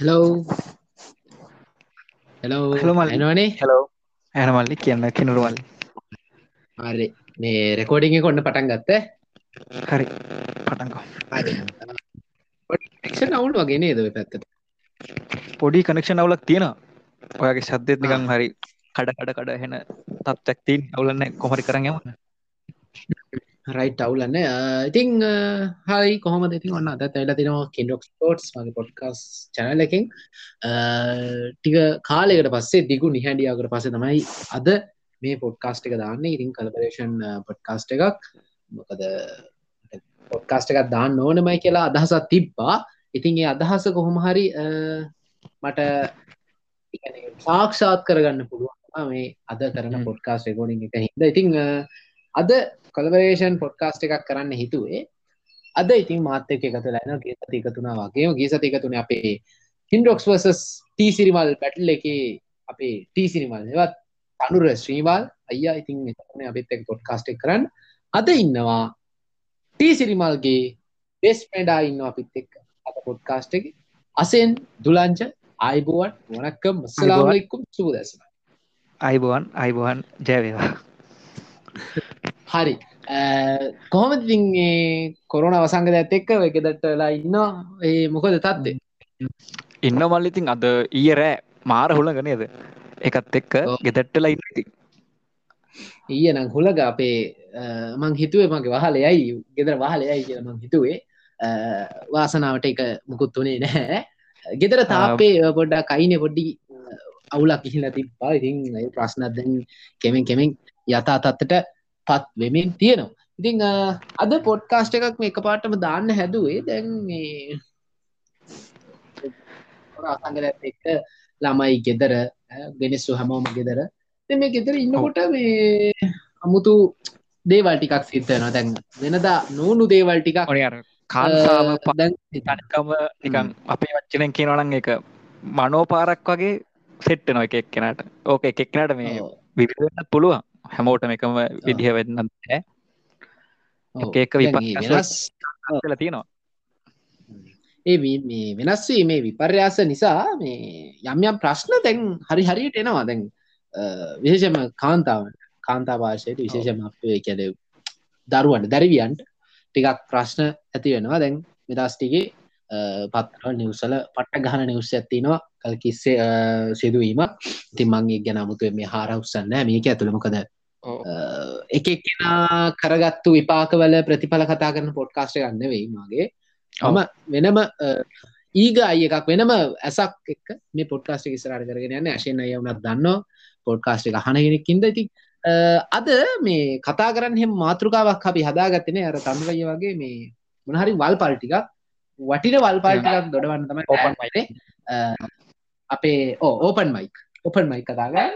Hello hello hello මල්ලි. එනවනේ hello ඇන මල්ලි කියන්න කෙනරු මල්ලි හරි. මේ රෙකෝඩිං කොන්න පටන් ගත්ත? හරි. පටන්කෝ ක්ෂ අවුල් වගේ නේද පැත්තට? පොඩි කනෙක්ෂන් අවුලක් තියෙනවා. ඔයගේ ශබ්දෙත් නිකං හරි කඩ කඩ කඩ හෙන තත්ත්යක් තින් අවුලන්න කොමරි කරන්න යම රයිට් අවුලන්න ඉතිං හරි කොහොම ඉතින් ඔන්න අද ඇල තිනවා කින්ඩොක් ස්පෝට්ස් මගේ පොඩ්කස් චැනල එකින්. ටික කාලෙකට පස්සේ දිගු නිහැඩියාකට පස්සේ තමයි අද මේ පොඩ්කාස්ට එක දාන්න. ඉතින් කලපරේෂන් පොඩ්කාස්ට එකක්. මොකද පොඩ්කාස්ට එකක් දාන්න ඕනමයි කියලා අදහසත් තිබ්බා. ඉතින් ඒ අදහස කොහොම හරි මට සාක්ෂාත් කරගන්න පුළුවන්. මේ අද කරන පොඩ්කාස් රෙකෝඩින් එක හිද ඉතිං අද කොලබරේෂන් පොඩ්කාස්ට එකක් කරන්න හිතුවේ. අද ඉතින් මාත්‍යක එකතු ලැන ගේ සති එකතුනා වගේ ගේ සති එකතුන අපේ හින්ඩොක්ස් වසස් ටීසිරිමල් පැටල් එක අපේ ටීසිරිමල් එවත් අනුර ශ්‍රීවාල් අයියා ඉතින් එතන අපිත් එක පොඩ්කාස්ට් එක කරන්න. අද ඉන්නවා ටීසිරිමල්ගේ බෙස් පෙඩා ඉන්න අපිත් එක්ක අද පොඩ්කාස්ට් එක. අසෙන් දුලංච ආයිබුවන් වනක්කම් මස්සලාමලෙක්කුම් සුබදැසන අයිබෝවන් අයිබෝවන් ජයවේවා හරි කොහොමතිගේ කොරුණ අවසංගද ඇත් එක්ක එකදටලා ඉන්න ඒ මොකද තත්දේ ඉන්න මල්ලිතින් අද ඊය රෑ මාර හුළඟ නේද? එකත් එක්ක ගෙදැට්ටලා ඉන්නති ඊය නම් හුළග අපේ මං හිතුවේ මගේ වහල යයි ගෙදර වහල යයි කියල මං හිතුවේ. වාසනාවට එක මුකුත් වනේ නැහැ. ගෙදර තාපේ පොඩ්ඩා කයින පොඩ්ඩි අවුලක් කිහිලා තිබ්බා. ඉතින් ප්‍රශ්නත් දැන් කෙමෙන් කෙමෙන් යතා තත්තට පත් වෙමින් තියෙනවා ඉතිං අද පොඩ්කාස්ට එකක් මේ එක පාටම දාන්න හැදුවේ. දැන් මේ අසංගල එක්ක ළමයි ගෙදර ගෙනස්සු හැමෝම ගෙදර. මේ ගෙදර ඉන්නකොට මේ අමුතු දේවල් ටිකක් සිත්තනවා දැන් වෙනදා නූනු දේවල් ටිකක් ඔනිර කාන්තාව තනිකම නිකන් අපේ වච්චනෙන් කියනවනන් එක මනෝපාරක් වගේ සෙට්ට නො එක එක්කෙනට. ඕක එක එක්නට මේ විවිධන්න පුළුවන් හැමෝටම එකම විදිහ වෙන්න ෑ එක විපස් තියෙනවා. ඒ මේ වෙනස්වී මේ විපර්යාස නිසා මේ යම් යම් ප්‍රශ්න තැන් හරි හරියට එනවා. දැන් විශේෂම කාන්තාවට කාන්තා භාෂයට විශේෂම අපේ කැඩ දරුවන්ට දැරිවියන්ට ටිකක් ප්‍රශ්න ඇති වෙනවා. දැන් මෙදස්ටිගේ පත්ර නිවසල පට්ට ගහන නිවස්ස ඇත්තිනවා කල් කිස්සේ සිදුවීම. තිමන්ගේ ගැන මුතුව මේ හාරවස්සන්න මේක ඇතුළමකද එක එක්කෙනා කරගත්තු විපාකවල ප්‍රතිඵල කතා කරන පොඩ්කාස්ට ගන්න වෙයි මගේ. මම වෙනම ඊග අය එකක් වෙනම ඇසක් එක් මේ පොඩ්කාස්ට ඉස්රට කරගෙන යන්න. ඇශයෙන් අය වනත් දන්න. පොඩ්කාස්ට හනගෙනෙක්කින්ද ඉති අද මේ කතා කරන්න හෙම මාතෘකාවක් අපි හදාගත්තනේ අර තම්රය වගේ මේ මොනහරි වල් පල්ටිකක් වටින වල් පාල්ටිකක් දොඩවන්න තමයි ඕපන් මයිනේ අපේ ඕ ඕපන් මයික් ඔපන් මයි කතාගන්න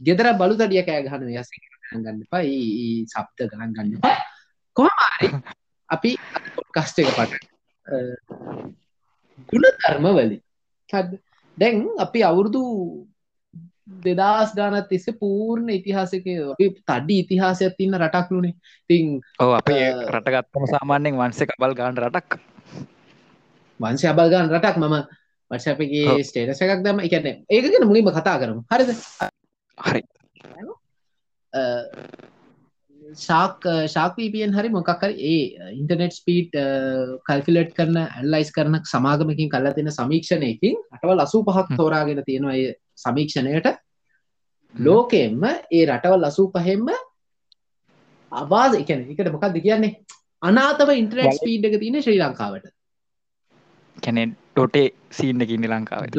ගෙදර බලු තඩිය කෑ ගහන යස ගන්න පයි සප්ත ගණන් ගන්න කොහමාරි අපි පොඩ්කස්ට එක පට ගුණ ධර්ම වලි දැන් අපි අවුරුදු දෙදස් ගානත් තිස්ස පූර්ණ ඉතිහාසක තඩි ඉතිහාසයක් තින්න රටක් නුනේ. තිං ඕ අපේ රටගත්තම සාමාන්‍යෙන් වන්සේ කබල් ගාන රටක්. වංශය අබල් ගාන රටක් මම. වර්ෂපගේ ස්ටේටස එකක් දම එකන ඒකගෙන මුලින්ම කතා කරමු. හරිද හරි. ශාක් ශාක්වීපියෙන් හරි මොකක්කර ඒ ඉන්ටනෙට් ස්පීට් කල්ෆිලට් කරන ඇල්ලයිස් කරන සමාගමකින් කල්ලා තියෙන සමීක්ෂණයකින් අටවල් අසූ පහක් තෝරාගෙන තියෙනවා ඒ සමීක්ෂණයට. ලෝකෙම්ම ඒ රටවල් අසූ පහෙම්ම අවාද එකන එකට මොකක්ද කියන්නේ? අනාතම ඉන්ටනෙට් ස්පීඩ් එක තියෙන ශ්‍රී ලංකාවට. කැනෙ ඩොටේ සීන්න ඉන්න ලංකාව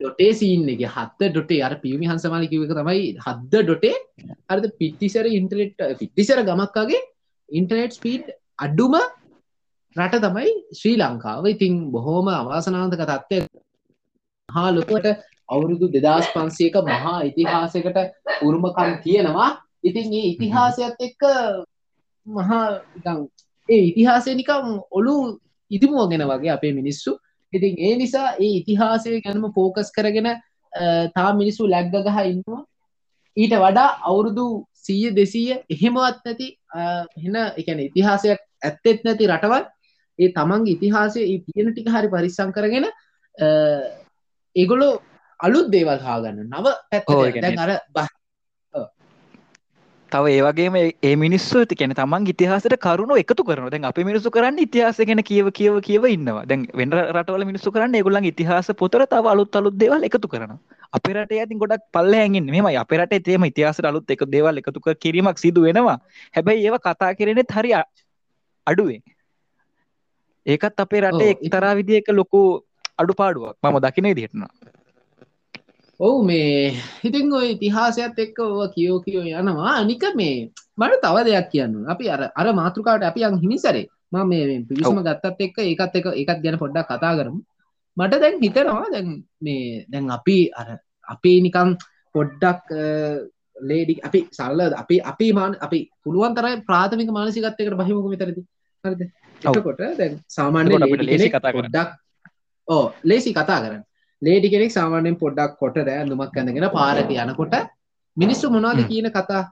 ඩොටේ සීන් එක. හත්ත ඩොටේ. අර පියමි හන්සමාල කිවක තමයි හද්ද ඩොටේ. අරද පිට්ටිසර ඉන්ටනෙට් පිට්ටිසර ගමක්කාගේ ඉන්ටනෙට් ස්පීඩ් අඩ්ඩුම රට තමයි ශ්‍රී ලංකාව. ඉතින් බොහෝම අවාසනාන්තක තත්ත්වය හා ලොකට අවුරුදු දෙදස් පන්සේක මහා ඉතිහාසකට උරුමකම් තියෙනවා. ඉතින් ඒ ඉතිහාසයත් එක්ක මහා ඒ ඉතිහාසය නිකම් ඔලු ඉතිමුවගෙන වගේ අපේ මිනිස්සු ඉතින් ඒ නිසා ඒ ඉතිහාසය ගැනම ෆෝකස් කරගෙන තා මිනිස්සු ලැග්ග ගහ ඉන්නවා. ඊට වඩා අවුරුදු සීය දෙසීය එහෙමවත් නැති හෙන එකන ඉතිහාසයක් ඇත්තෙත් නැති රටවල් ඒ තමන්ගේ ඉතිහාසය තියෙන ටික හරි පරිස්සං කරගෙන ඒගොලෝ අලුත් දේවල් හාගන්න නව පැත් අර බහ තව ඒවගේම ඒ මිනිස්සු ඇති කැන තමන් ඉතිහාසට කරුණු එකතු කරන දැන් අප මිනිසු කරන්න ඉතිහාස ගැන කියව කියව කියව ඉන්නවා. දැන් වෙන රටවල මිනිස්සු කරන්න ඒගොල්ලන් ඉතිහාස පොතර තව අලුත් අලුත් දේවල් එකතු කරන අපේ රටේ ඇතින් ගොඩක් පල්ලෙහැගින් මෙම අපේ රටේ තේම ඉතිහාසට අලුත් එක දේවල් එකතු කිරීමක් සිදු වෙනවා. හැබැයි ඒව කතා කරනෙත් හරි අඩුවේ. ඒකත් අපේ රටේ එක්තරා විදික ලොකු අඩුපාඩුවක්. මම දකිනේ දිටනවා ඔවු මේ හිතින් ඔය ඉතිහාසයත් එක්ක ඕ කියෝ කියෝ යනවා. අනික මේ මට තව දෙයක් කියන්න අපි අර අර මාතෘකාවට අපි අන් හිමිසරේ. ම මේ පිවිසම ගත්තත් එක්ක ඒකත් එක එකත් ගැන පොඩ්ඩක් කතා කරමු. මට දැන් හිතනවා දැන් මේ දැන් අපි අර අපි නිකම් පොඩ්ඩක් ලේඩි අපි සල්ල අපි අපි මාන අපි පුළුවන් තරයි ප්‍රාථමික මානසිකත්තයකට බහිමුක විතරති හරිද? එතකොට දැන් සාමාන්‍ය ලේසි කතා පොඩ්ඩක් ඕ ලේසි කතා කරන්න ලේඩි කෙනෙක් සාමාන්‍යයෙන් පොඩ්ඩක් කොට රෑ දුමක් ඇඳගෙන පාරක යනකොට මිනිස්සු මොනවද කියන කතා?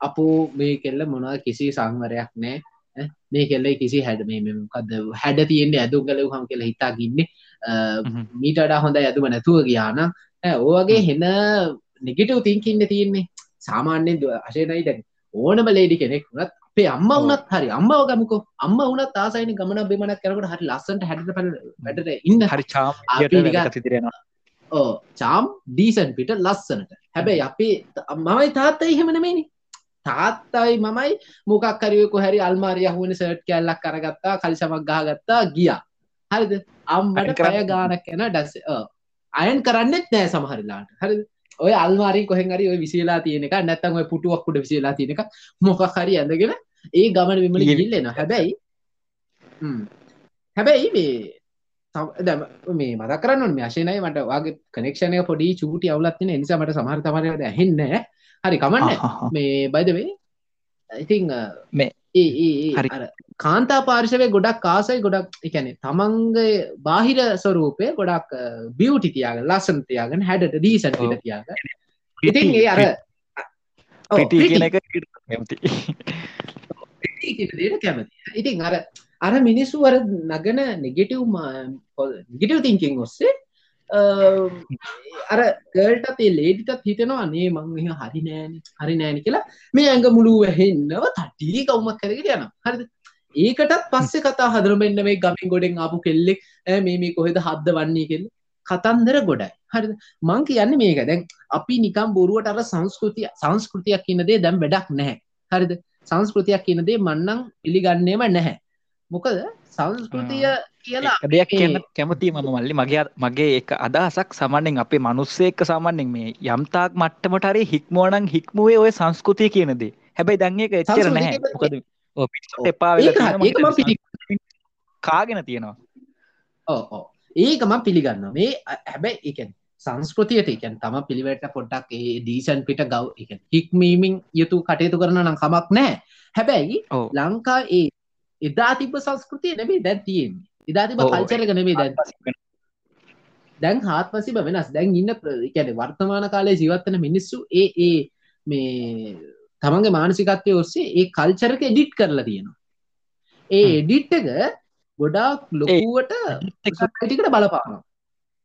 අපෝ මේ කෙල්ල මොනවද කිසි සංවරයක් නෑ. මේ කෙල්ල කිසි හැඩ මේකද හැඩ තියෙන්නේ ඇදුම් කලව හම් කියලා හිතා ගින්නේ. මීටඩා හොඳ ඇතුම නැතුව ගියාන ඕවගේ හෙන නිගටව තිංකින්න තියෙන්නේ. සාමාන්‍යෙන් අශයනයි දැන්. ඕනම ලේඩි කෙනෙක් වනත් අපේ අම්ම වනත් හරි. අම්ම ගමක අම්ම වනත් ආසයින ගමන බෙමනක් කරකට හරි ලස්සට හැට පල වැඩට ඉන්න. හරි චා සිතරෙනවා ඕ චාම් ඩීසන් පිට ලස්සනට. හැබැයි අපේ මමයි තාත්ත එහෙමනමේනි තාත්තයි මමයි මොකක්කරයකු හැරි අල්මාරිය හුවන සර්ට් කැල්ලක් කරගත්තා කලිසමක් ගහගත්තා ගියා. හරිද? අම්මට කරය ගානක් එැන ඩැස් අයන් කරන්නෙත් නෑ සමහරිලාට හරි ඔය අල්මාරී කොහෙන්ගරි ඔය විසිලා තියෙනක නැත්තම ඔය පුටුවක්කුට විසිලා තියෙනක මොකක් හරි ඇඳගෙන ඒ ගමන විමල ගිල්ලෙන හැබැයි හැබැයි මේ දැම මේ මත කරන්න මේශනය මට වගේ කනෙක්ෂණය පොඩි චූටි අවුලත්තින නිසා මට සමහර තමරද ඇහෙන්න හරි කමන්න. මේ බයිදවේ ඉතිං මේ ඒ කාන්තා පාර්ශවය ගොඩක් කාසයි ගොඩක් එකැනෙ තමන්ගේ බාහිර ස්වරූපය ගොඩක් බියවටි තියාග ලස්සන් තියාගෙන හැඩට දීසන් තියාග ඉතින් ඒ අර කැමති. ඉතින් අර අර මිනිස්සු අර නගන නෙගෙටව් ගෙටව තිංකින් ඔස්සේ අර ගල්ටත් ඒ ලේඩිටත් හිතනවා නේ මං හරි නෑන හරි නෑන කියලා. මේ ඇඟ මුළු වැහෙන්නව තටී කවුමක් කරගෙන යන හරිද? ඒකටත් පස්සේ කතා හදරමෙන්න්න මේ ගමින් ගොඩෙන් ආපු කෙල්ලෙක් මේ මේ කොහෙද හද්ද වන්නේ කෙල්ල කතන්දර ගොඩයි. හරි මං කියන්න මේක දැන් අපි නිකම් බොරුවට අර සංස්කෘතිය සංස්කෘතියක් කියනදේ දැම් වැඩක් නැහැ. හරිද? සංස්කෘතියක් කියනදේ මන්නං පිළිගන්නේම නැහැ. මොකද සංස්කෘතිය කියලා. දෙයක් කියන්න කැමති මම මල්ලි. මගේ මගේ එක අදහසක් සමන්නෙන් අපේ මනුස්සේක සාමන්නෙන් මේ යම්තාක් මට්ටමට හරි හික්මෝනං හික්මුවේ ඔය සංස්කෘතිය කියනදේ හැබැයි දැන්ඒක එච්චර නැහැ. මොකද එපා කාගෙන තියෙනවා. ඕ ඒකම පිළිගන්න මේ හැබැයි එකන් සංස්කෘතියට එකන් තම පිළිවෙට පොඩ්ඩක් ඒ දීසන් පිට ගව් එක හික්මීමින් යුතු කටයුතු කරන නම් කමක් නෑ හැබැයි ලංකා ඒ එදා තිබ සංස්කෘතිය නෙබේ දැන් තියෙන්නේ. එදා තිබ කල්චරක නෙබේ දැන්. දැන් හාත්පසිබ වෙනස්. දැන් ඉන්න කැන වර්තමාන කාලය ජීවත්තන මිනිස්සු ඒ ඒ මේ තමන්ගේ මානසිකත්වය ඔස්සේ ඒ කල්චරක එඩිට් කරලා තියෙනවා. ඒ එඩිට් එක ගොඩාක් ලොකුවට ටිකට බලපානවා.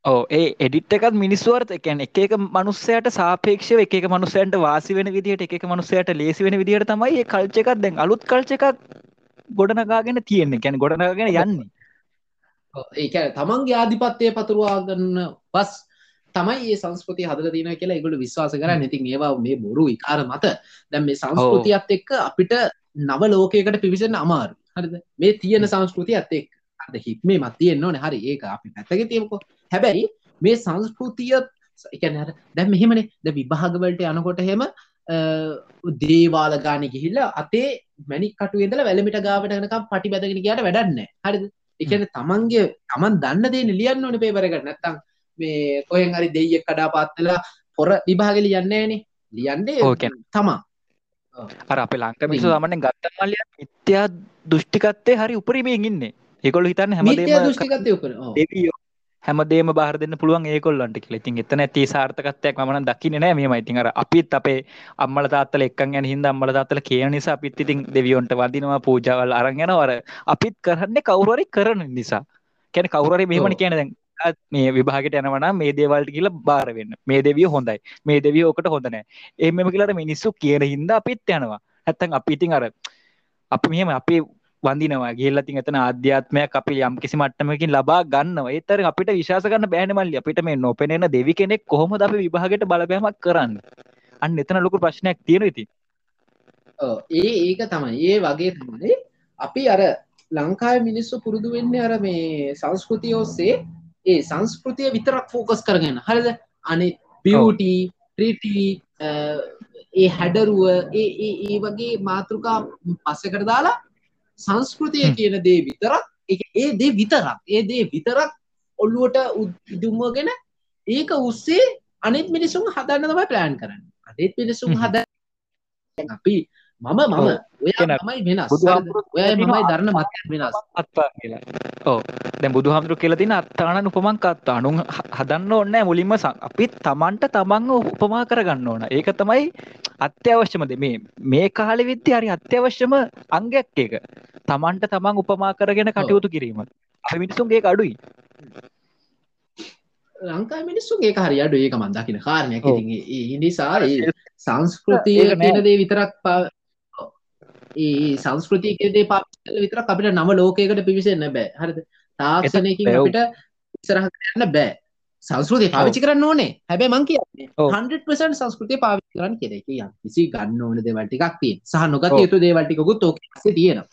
ඕ ඒ එඩිට් එකත් මිනිස්වර්ත එකැන එක එක මනුස්සයට සාපේක්ෂව එක මනුස්සයන්ට වාසි වෙන විදිහට එක මනුස්සයට ලේසි වෙන විදිහට තමයි ඒ කල්ච එකක් දැන් අලුත් කල්ච එකක් ගොඩනගාගෙන තියෙන්නේ. කැන ගොඩනගගෙන යන්නේ. ඒක තමන්ගේ ආධිපත්තය පතුරවාගන්න පස් තමයි ඒ සංස්කෘතිය හදල තින කියලා එගොඩ විශ්වාස කරන්න. ඉතින් ඒවා මේ බොරු විකාර මත. දැම් මේ සංස්කෘතියත් එක්ක අපිට නව ලෝකයකට පිවිසෙන් අමාරු හරිද? මේ තියෙන සංස්කෘතියත් එක් අද හිත්මේ මත් තියෙන්න්න ඕන. හරි. ඒක අපි පැත්තක තියමකෝ. හැබැයි මේ සංස්කෘතිය එකනට දැම් මෙහෙමනේ. ද විභාගවලට යනකොට හෙම දේවාල ගාන ගිහිල්ල අතේ මැනි කටුවෙදල වැලමිට ගාවටනකම් පටි බැදගෙන කියට වැඩන්න හරිද? එකන තමන්ගේ තමන් දන්න දේ ලියන්න ඕන පේපරකට නැත්තම් මේ කොහෙන් හරි දෙයියෙක් කඩා පාත්තලා පොර විභාග ලියන්නේ ඕකැන තමා. අර අප ලංක මිසු සමනෙන් ගත්ත මල්ලිය මිත්‍යා දෘෂ්ටිකත්තේ හරි උපරිමයෙන් ඉන්නේ. ඒකොල් හිතන්න හැමදේ දෘෂ්ටිකත්තය උපර හැමදේම බාර දෙන්න පුළුවන් ඒකොල්ලන්ට කියලා. ඉතින් එතන ඇති සාර්ථකත්වයක් මම දකින්නේ නෑ මේම ඉතින් අර අපිත් අපේ අම්මල තාත්තල එක්කන් යන හින්දා අම්මල තාත්තල කියන නිසා අපිත් ඉතින් දෙවියොන්ට වදිනවා පූජාවල් අරන් යනවා. අර අපිත් කරන්නේ කවුරු හරි කරන නිසා. කියන්නේ කවුරු හරි මෙහෙමනේ කියන්නේ දැන් මේ විභාගට යනවන මේ දේවල්ට කියල බාරවෙන්න මේ දෙවිය හොඳයි. මේ දෙවිය ඕකට හොඳනෑ එම කියලට මිනිස්සු කියන හින්ද අපිත් යනවා. ඇත්තන් අපිඉතින් අර අපි මෙහෙම අපි වඳනවා ගේල්ලතින් එතන අධ්‍යාත්මයක් අපි යම් කිසි මට්ටමකින් ලබා ගන්න ඒතර අපිට විශවාස කරන්න බෑනමල්ලි අපිට මේ නොපෙනෙන දෙවි කෙනෙක් කොහොම අප විභාගට බලපෑමක් කරන්න? අන්න එතන ලොකු ප්‍රශ්නයක් තියෙන ඉති ඒ ඒක තමයි. ඒ වගේ තමයි අපි අර ලංකාව මිනිස්සු පුරුදු වෙන්න අර මේ සංස්කෘතිය ඔස්සේ ඒ සංස්කෘතිය විතරක් ෆෝකස් කරගෙන. හරිද? අනි පියටි ප්‍රීටි ඒ හැඩරුව ඒ ඒ වගේ මාතෘකා පස්සකට දාලා සංස්කෘතිය කියන දේ විතරක් ඒ දේ විතරක් ඒ දේ විතරක් ඔල්ලුවට උදුම්මගෙන ඒක උස්සේ අනිත් මිනිසුන් හදන්න තමයි ප්ලෑන් කරන්න. අනිත් මිනිසුන් හද අපි මම මම ඔය තමයි වෙනස්. ඔය මමයි දරන්න මත වෙනස්. අත්තා කියලා. ඕ දැ බුදු හමුදුරු කියල තින අත්තාන උපමං කත්තා අනු හදන්න ඕන්නෑ මුලින්ම අපිත් තමන්ට තමන්ග උපමා කරගන්න ඕන. ඒක තමයි අත්‍යවශ්‍යමද මේ මේ කාලෙ විද්‍ය හරි අත්‍යවශ්‍යම අංගයක් ඒක. තමන්ට තමන් උපමා කරගෙන කටයුතු කිරීම. මිනිසුන්ගේ අඩුයි. ලංකා මිනිස්සුන්ගේ හරි අඩු ඒක මන්දකින කාරණයක්. නිසා සංස්කෘතිය නේදේ විතරක් පා ඒ සංස්කෘතියකදේ පා විතර අපිට නම ලෝකයකට පිවිසෙන්න්න බෑ. හරිද? තාක්ෂණයකින් අපිට ඉසරහ කරන්න බෑ. සංස්කෘතිය පාවිච්චි කරන්න ඕනේ. හැබැ මං කියන්නේ 100% සංස්කෘතිය පාවිච්චි කරන්න කෙරෙක යම් කිසි ගන්න ඕන දේවල්ටිකක් තිය සහ නොගත යුතු දේවල්ටිකුත් ඕක තියෙනවා.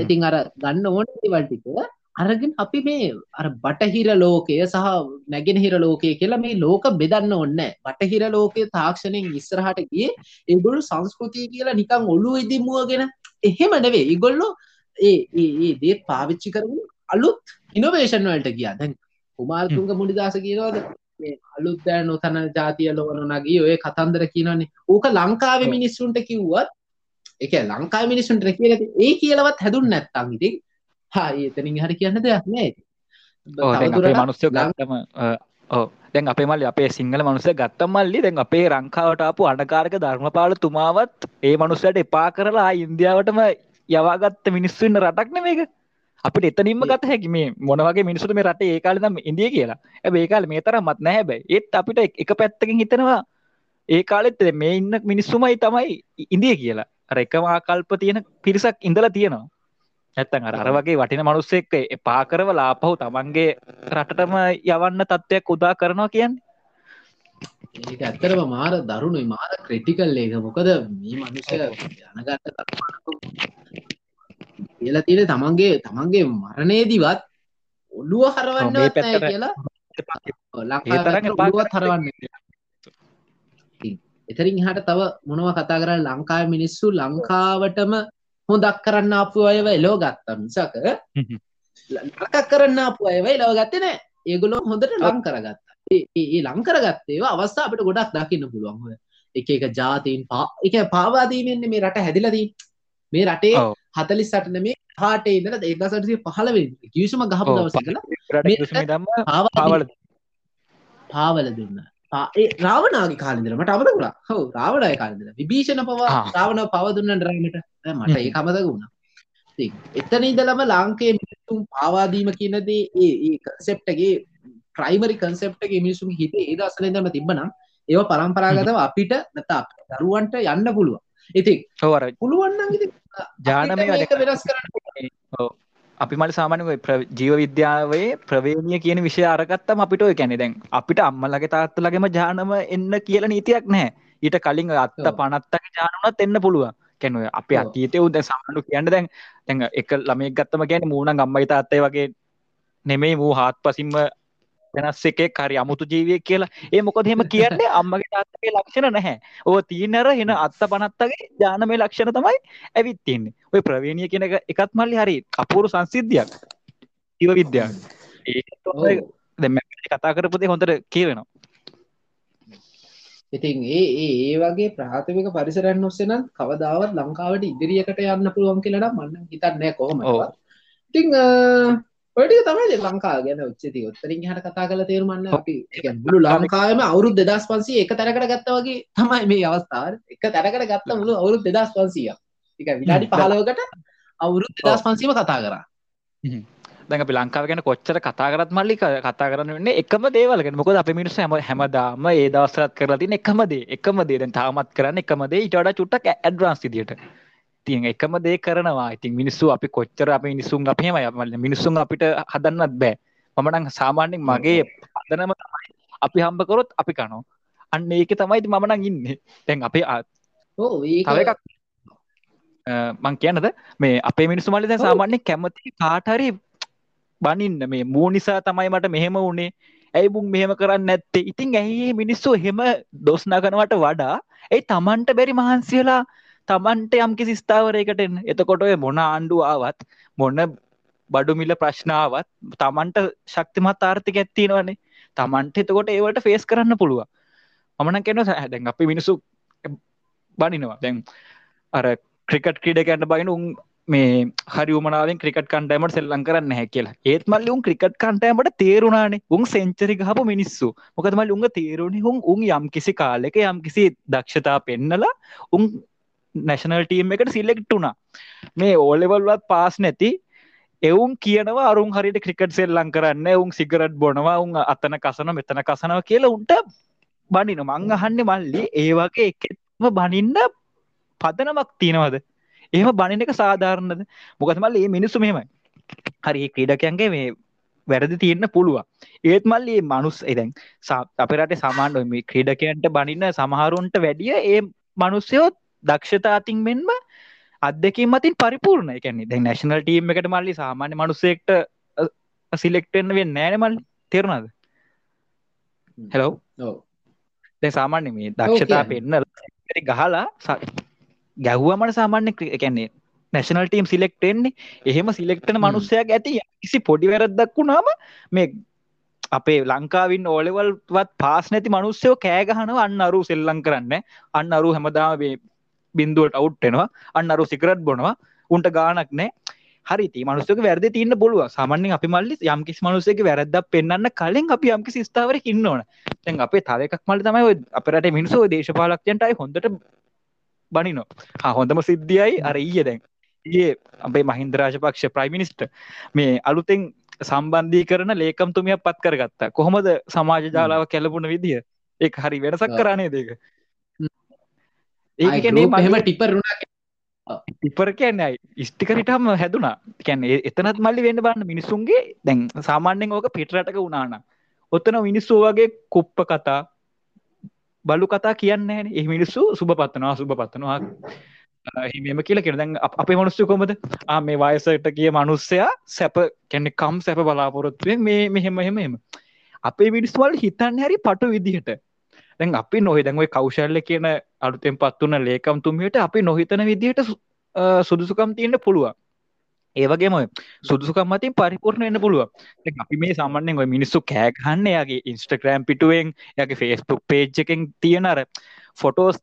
ඉතින් අර ගන්න ඕන දේවල්ටික අරගෙන අපි මේ අර බටහිර ලෝකය සහ නැගෙනහිර ලෝකය කියලා මේ ලෝක බෙදන්න ඔන්න බටහිර ලෝකය තාක්ෂණයෙන් ඉස්සරහට ගිය ඒගොල්ලු සංස්කෘතිය කියලා නිකං ඔලු ඉදිමුවගෙන එහෙම නෙවේ ඉගොල්ලෝ ඒ ඒ දේ පාවිච්චි කරන අලුත් ඉනොවේෂන් වලට ගියා. දැන් කුමාරතුංග මුනිදාස කියනවද? අලුත්දෑ නොතන ජාතිය ලෝන නගේ ඔය කතන්දර කියනන්නේ ඕක ලංකාවේ මිනිස්සුන්ට කිව්වත් එක ලංකා මිනිසුන්ට කියල ඒ කියලවත් හැදුන් නැත්තම් ඉතින් හා එතනින් හරි කියන්න දෙයක් නෑ මනුස්්‍යය ගත්තම දැන් අපේ මල්ලි අපේ සිංහල මනුස ගත්ත මල්ලි දැන් අපේ රංකාවටාපු අඩකාරක ධර්මපාල තුමාවත් ඒ මනුස්සයට එපා කරලා ඉන්දියාවටම යවාගත්ත මිනිස්සුන්න රටක්න මේක. අපිට එතනින්ම ගත හැකි මේ මොනවගේ මිනිසුට මේ රට? ඒකාලදම් ඉදිය කියලා. ඇ ඒකාල මේ තර මත් නැහැබැයි ඒත් අපිට එක පැත්තකින් හිතනවා ඒ කාලෙත් මේ ඉන්න මිනිස්සුමයි තමයි ඉන්දිය කියලා. රැකම ආකල්ප තියෙන පිරිසක් ඉඳලා තියෙනවා ඇත්තන් අර වගේ වටින මනුස්සෙක් එපා කරව ලාපහු තමන්ගේ රටටම යවන්න තත්ත්වයක් උදා කරනවා කියන්නේ. ඒක ඇත්තරම මාර දරුණුයි. මාර ක්‍රටිකල් ඒක මොකද මේ මනුෂය යනගත්ත කියලා තියෙන තමන්ගේ තමන්ගේ මරණයේදිවත් ඔල්ලුව හරවන්න කියලා. ලංකාවත් හරවන්න එතරින් හට තව මොනව කතා කර ලංකාව මිනිස්සු ලංකාවටම හොදක් කරන්න අපපු අයව එලෝ ගත්තා මිසක ලකක් කරන්න අපපු අයව එලව ගත්තේ නෑ. ඒගොලො හොඳට ලං කරගත්තා. ඒ ලං කරගත්තේවා අවස්ථා අපට ගොඩක් දකින්න පුළුවන් එක එක ජාතීන් පා එක පාවාදීමෙන්න්නේ මේ රට හැදිලදී මේ රටේ හතලි සටන මේ හාට ඉදල ඒකසටසේ පහලවෙන් කිවසම ගහපු දවස කළ පාවල දුන්න. රාවනාගේ කාලින්දර මට අමතකුණා හෝ රාවණය කාලින්දර විභීෂණ පවා රාවණ පවදුන්නට රමට මට ඒ කමතක වුණා. එතන ඉදලම ලාංකේ මිනිසුම් පාවාදීම කියනදේ ඒ කන්සෙප්ටගේ ප්‍රයිමරි කන්සෙප්ටගේ මිනිසුම් හිත ඒ අසලදම තිබනම් ඒව පරම්පරාගතව අපිට නැත දරුවන්ට යන්න පුළුව ඉති හවර පුළුවන්න ජානමය වෙනස් කරන්න අපි මට සාමානව ජීව විද්‍යාවේ ප්‍රවේණිය කියන විෂය අරගත්තම අපිට ඔය කැනෙ දැන් අපිට අම්මලගේ තාත්තලගේම ජානම එන්න කියල නීතියක් නෑ ඊට කලින් අත්ත පනත්තක ජානුනත් එන්න පුළුව කැනුව අප අතීතය උද සමඩු කියන්න දැන් දැන් එක ළමෙක් ගත්තම ගැන මූුණ අම්මයි තාත්තය වගේ නෙමෙයි වූ හාත් පසිම්ම වෙනස් එකේ කරි අමුතු ජීවිය කියලා. ඒ මොකද හෙම කියන්නේ? අම්මගේ තාත්තගේ ලක්ෂණ නැහැ. ඕ තිීනර හෙන අත්ත පනත්තගේ ජාන මේ ලක්ෂණ තමයි ඇවිත් තින්නේ ඔය ප්‍රවේණිය කියන එක එකත් මල්ලි හරි අපූරු සංසිද්ධියක්. ඉව විද්‍යාව. ඒ කතා කරපුදේ හොඳට කියවෙනවා ඉතින් ඒ ඒ වගේ ප්‍රාථමික පරිසරයන් ඔස්සෙනම් කවදාවත් ලංකාවට ඉදිරියකට යන්න පුළුවන් කියලට මන්න හිතන්නෑ කොහොම ඉතිං ඔටික තමයි ලංකා ගැන උච්චති ඔත්තරින් හට කතා කල තේරුමන්න අපි. මුළු ලංකාවම අවුරුදු දෙදස් පන්සී එක තැනකට ගත්ත වගේ තමයි මේ අවස්ථාව. එක තැනකට ගත්ත මුළු අවුරුදු දෙදස් පන්සිය එක විනාඩි පහලවකට අවුරුදු දෙදස් පන්සීම කතා කරා දැන් අපි ලංකාව ගැන කොච්චර කතා කරත් මල්ලි කතා කරන්න වෙන්නේ එකම දේවල් ගැන. මොකද අපි මිනිස්සු හැම හැමදාම ඒ දවස්වලත් කරලා තියෙන එකම දේ එකම දේ. දැන් තාමත් කරන්නේ එකම දේ ඊට වඩා චුට්ටක් ඇඩ්වාන්ස් විදියට. ඉතින් එකම දේ කරනවා. ඉතින් මිනිස්සු අපි කොච්චර අපි මිනිස්සුන් අපි එහෙමයි. මිනිස්සුන් අපිට හදන්නත් බෑ. මම නම් සාමාන්‍යයෙන් මගේ හදනම තමයි අපි හම්බ කරොත් අපි කනවා. අන්න ඒක තමයි ඉතින් මම නම් ඉන්නේ. දැන් අපේ ඔව් ඒක තව එකක්. මං කියන්නද? මේ අපේ මිනිස්සු මල්ලි දැන් සාමාන්‍යයෙන් කැමති කාට හරි බනින්න මේ මූ නිසා තමයි මට මෙහෙම වුණේ. ඇයි මුන් මෙහෙම කරන්න නැත්තේ? ඉතින් ඇයි මිනිස්සු එහෙම දොස් නගනවට වඩා? ඒ තමන්ට බැරි මහන්සියලා තමන්ට යම් කිසි ස්ථාවරයකට එන්න? එතකොට ඔය මොන ආණ්ඩුව ආවත් මොන බඩු මිල ප්‍රශ්නාවත් තමන්ට ශක්තිමත් ආර්ථික ඇත්තිනවනේ තමන්ට එතකොට ඒවට ෆේස් කරන්න පුළුවන්. මමන කෙන දැන් අපි මිනිසු බනිනවා. දැන් අර ක්‍රිකට් ක්‍රීඩකන්ට බයින උන් මේ හරි උමනාවෙන් ක්‍රිකට් කණ්ඩෑමට සෙල්ලං කරන්න හැ කියලා. ඒත් මල්ලි උන් ක්‍රිකට් කණ්ඩෑමට තේරුණානේ. උන් සෙන්චරි හපු මිනිස්සු. මොකද මල් උන්ග තේරුණි හුන් උන් යම් කිසි කාලෙක යම් කිසි දක්ෂතා පෙන්නලා උන් නැශනල් ටීම් එකට සිල්ලෙක්ටුනා මේ ඕලෙවල්වත් පාස් නැති එවුන් කියනවා අරුන් හරිට ක්‍රිකට් සෙල්ලං කරන්න උන් සිගරට් බොනවා උන් අතන කසන මෙතන කසනව කියලා උන්ට බනින මං අහන්න මල්ලි ඒවගේ එකම බනින්න පදනමක් තියෙනවද? ඒම බනින එක සාධාරණද? මොකද මල්ල ඒ මිනිස්සු මෙමයි හරි ක්‍රීඩකයන්ගේ මේ වැරදි තියන්න පුළුවන්. ඒත් මල්ලි මනුස් එදැන් අපරට සමාන්ඩ මේ ක්‍රීඩකයන්ට බනින්න සමහරුන්ට වැඩිය ඒ මනුස්්‍යයෝත් දක්ෂතාතින් මෙන්ම අදකින් මතින් පරිපූර්ණ එකන්නේ දැ නැශනල් ටීම් එකට මල්ලි සාමාන්‍ය මනුසෙක්ට සිලෙක්ටෙන්න්න වෙන්න නෑනමල් තෙරුණද? හෙලෝ දැ සාමාන්‍ය මේ දක්ෂතා පෙන්න්න ගහලා ගැහ්ුවමට සාමාන්‍ය එකන්නේ නැශනල් ටීම් සිලෙක්ටෙන්නේ එහෙම සිලෙක්ටන මනුස්සයක් ඇති කිසි පොඩි වැරද්දක් වුණාම මේ අපේ ලංකාවින් ඕලෙවල්වත් පාස් නැති මනුස්සයෝ කෑගහනව අන්න අරු සෙල්ලං කරන්න. අන්න අරු හැමදාම බින්දුවට අවුට්ටෙනවා අන්න අරු සිකරට් බොනවා. උන්ට ගානක් නෑ. හරි මනුස්සක වැරද තින්න පුළුව සාමන්‍යෙන් අපි මල්ලි යම්කිස් මනුසක වැරද්ද පෙන්න්න කලින් අපි යම්කිසි ස්ථාවර ඉන්නවන තැන් අපේ තවකක් මල තමයි අපරට මිනිසෝ දේශපාලක්යන්ටයි හොඳට බනිනෝ. හොඳම සිද්ධියයි අර ඊය දැන්. ඒ අපේ මහින්ද රාජපක්ෂ ප්‍රයිමිනිස්ට මේ අලුතෙන් සම්බන්ධී කරන ලේකම්තුමිය පත් කරගත්තා. කොහොමද සමාජ ජාලාව කැලපුුණ විදිහ ඒ හරි වෙනසක් කරන්නේ දෙක ඒකනේ මහෙම ටිපරුණා ඉපර කියන්නයි ස්ටිකරිටම හැදුනා. කැන එතනත් මල්ලි වෙන්න බන්න මිනිසුන්ගේ දැන් සාමාන්‍යෙන් ඕක පිටරටක වුණාන ඔත්තන මිනිස්සු වගේ කුප්ප කතා බලු කතා කියන්න එහ මිනිස්සු සුභ පත්වනවා සුභ පත්වනවා හිම කියල කෙරදැන් අපේ මනුස්සු කොමද මේ වයසට කිය මනුස්සයා සැප කැනෙ කම් සැප බලාපොරොත්තුවෙන් මේ මෙහෙම එහෙම එම අපේ මිනිස්වල් හිතන්න හැරි පටු විදිහට. දැන් අපි නොහි දැන්වයි කෞශල්ල කියන අලුතෙන් පත්වන්න ලේකම් තුමියට අපි නොහිතන විදිහට සුදුසුකම් තියෙන්න්න පුළුවන්. ඒවගේම සුදුසුකම් මතින් පරිපූර්ණ වෙන්න පුළුව අපි මේ සාමන්‍යෙන් ඔය මිනිස්සු කෑගහන්න යාගේ ඉන්ස්ට්‍රග්‍රෑම් පිටුවෙන් යගේ ෆේස්බුක් පේජ් එකෙන් තියෙනර ෆොටෝස්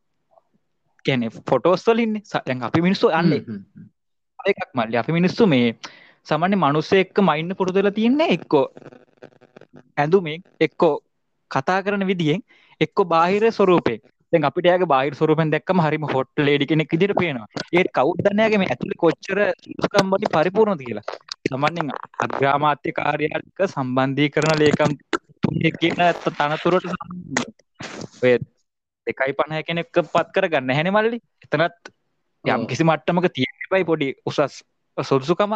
කැනෙ ෆොටෝස්වලින් සැන් අපි මිනිස්සු අන්න එකක් මල්ලි. අපි මිනිස්සු මේ සමන්‍ය මනුස්ස එක්ක මයින්න පුරුදල තියන්නේ එක්කෝ ඇඳුමේ එක්කෝ කතා කරන විදිියෙන් එක්කො බාහිර ස්වරූපේ දැන් අපිට යාගේ බාහිර ස්වරූපෙන් දැක්කම හරිම හොට් ලේඩි කෙනෙක් විදිහට පේනවා. ඒ කවුද දන්නේ යාගේ මේ ඇතුලේ කොච්චර සුදුකම් වලින් පරිපූර්ණද කියලා. සාමාන්‍යයෙන් අග්‍රාමාත්‍ය කාර්යාලයක සම්බන්ධීකරණ ලේකම් තුනේ කියන තනතුරට ඔය දෙකයි පණහ කෙනෙක් පත් කරගන්න නැහැනේ මල්ලි. එතනත් යම් කිසි මට්ටමක තියෙන්නයි පොඩි උසස් සුදුසුකම.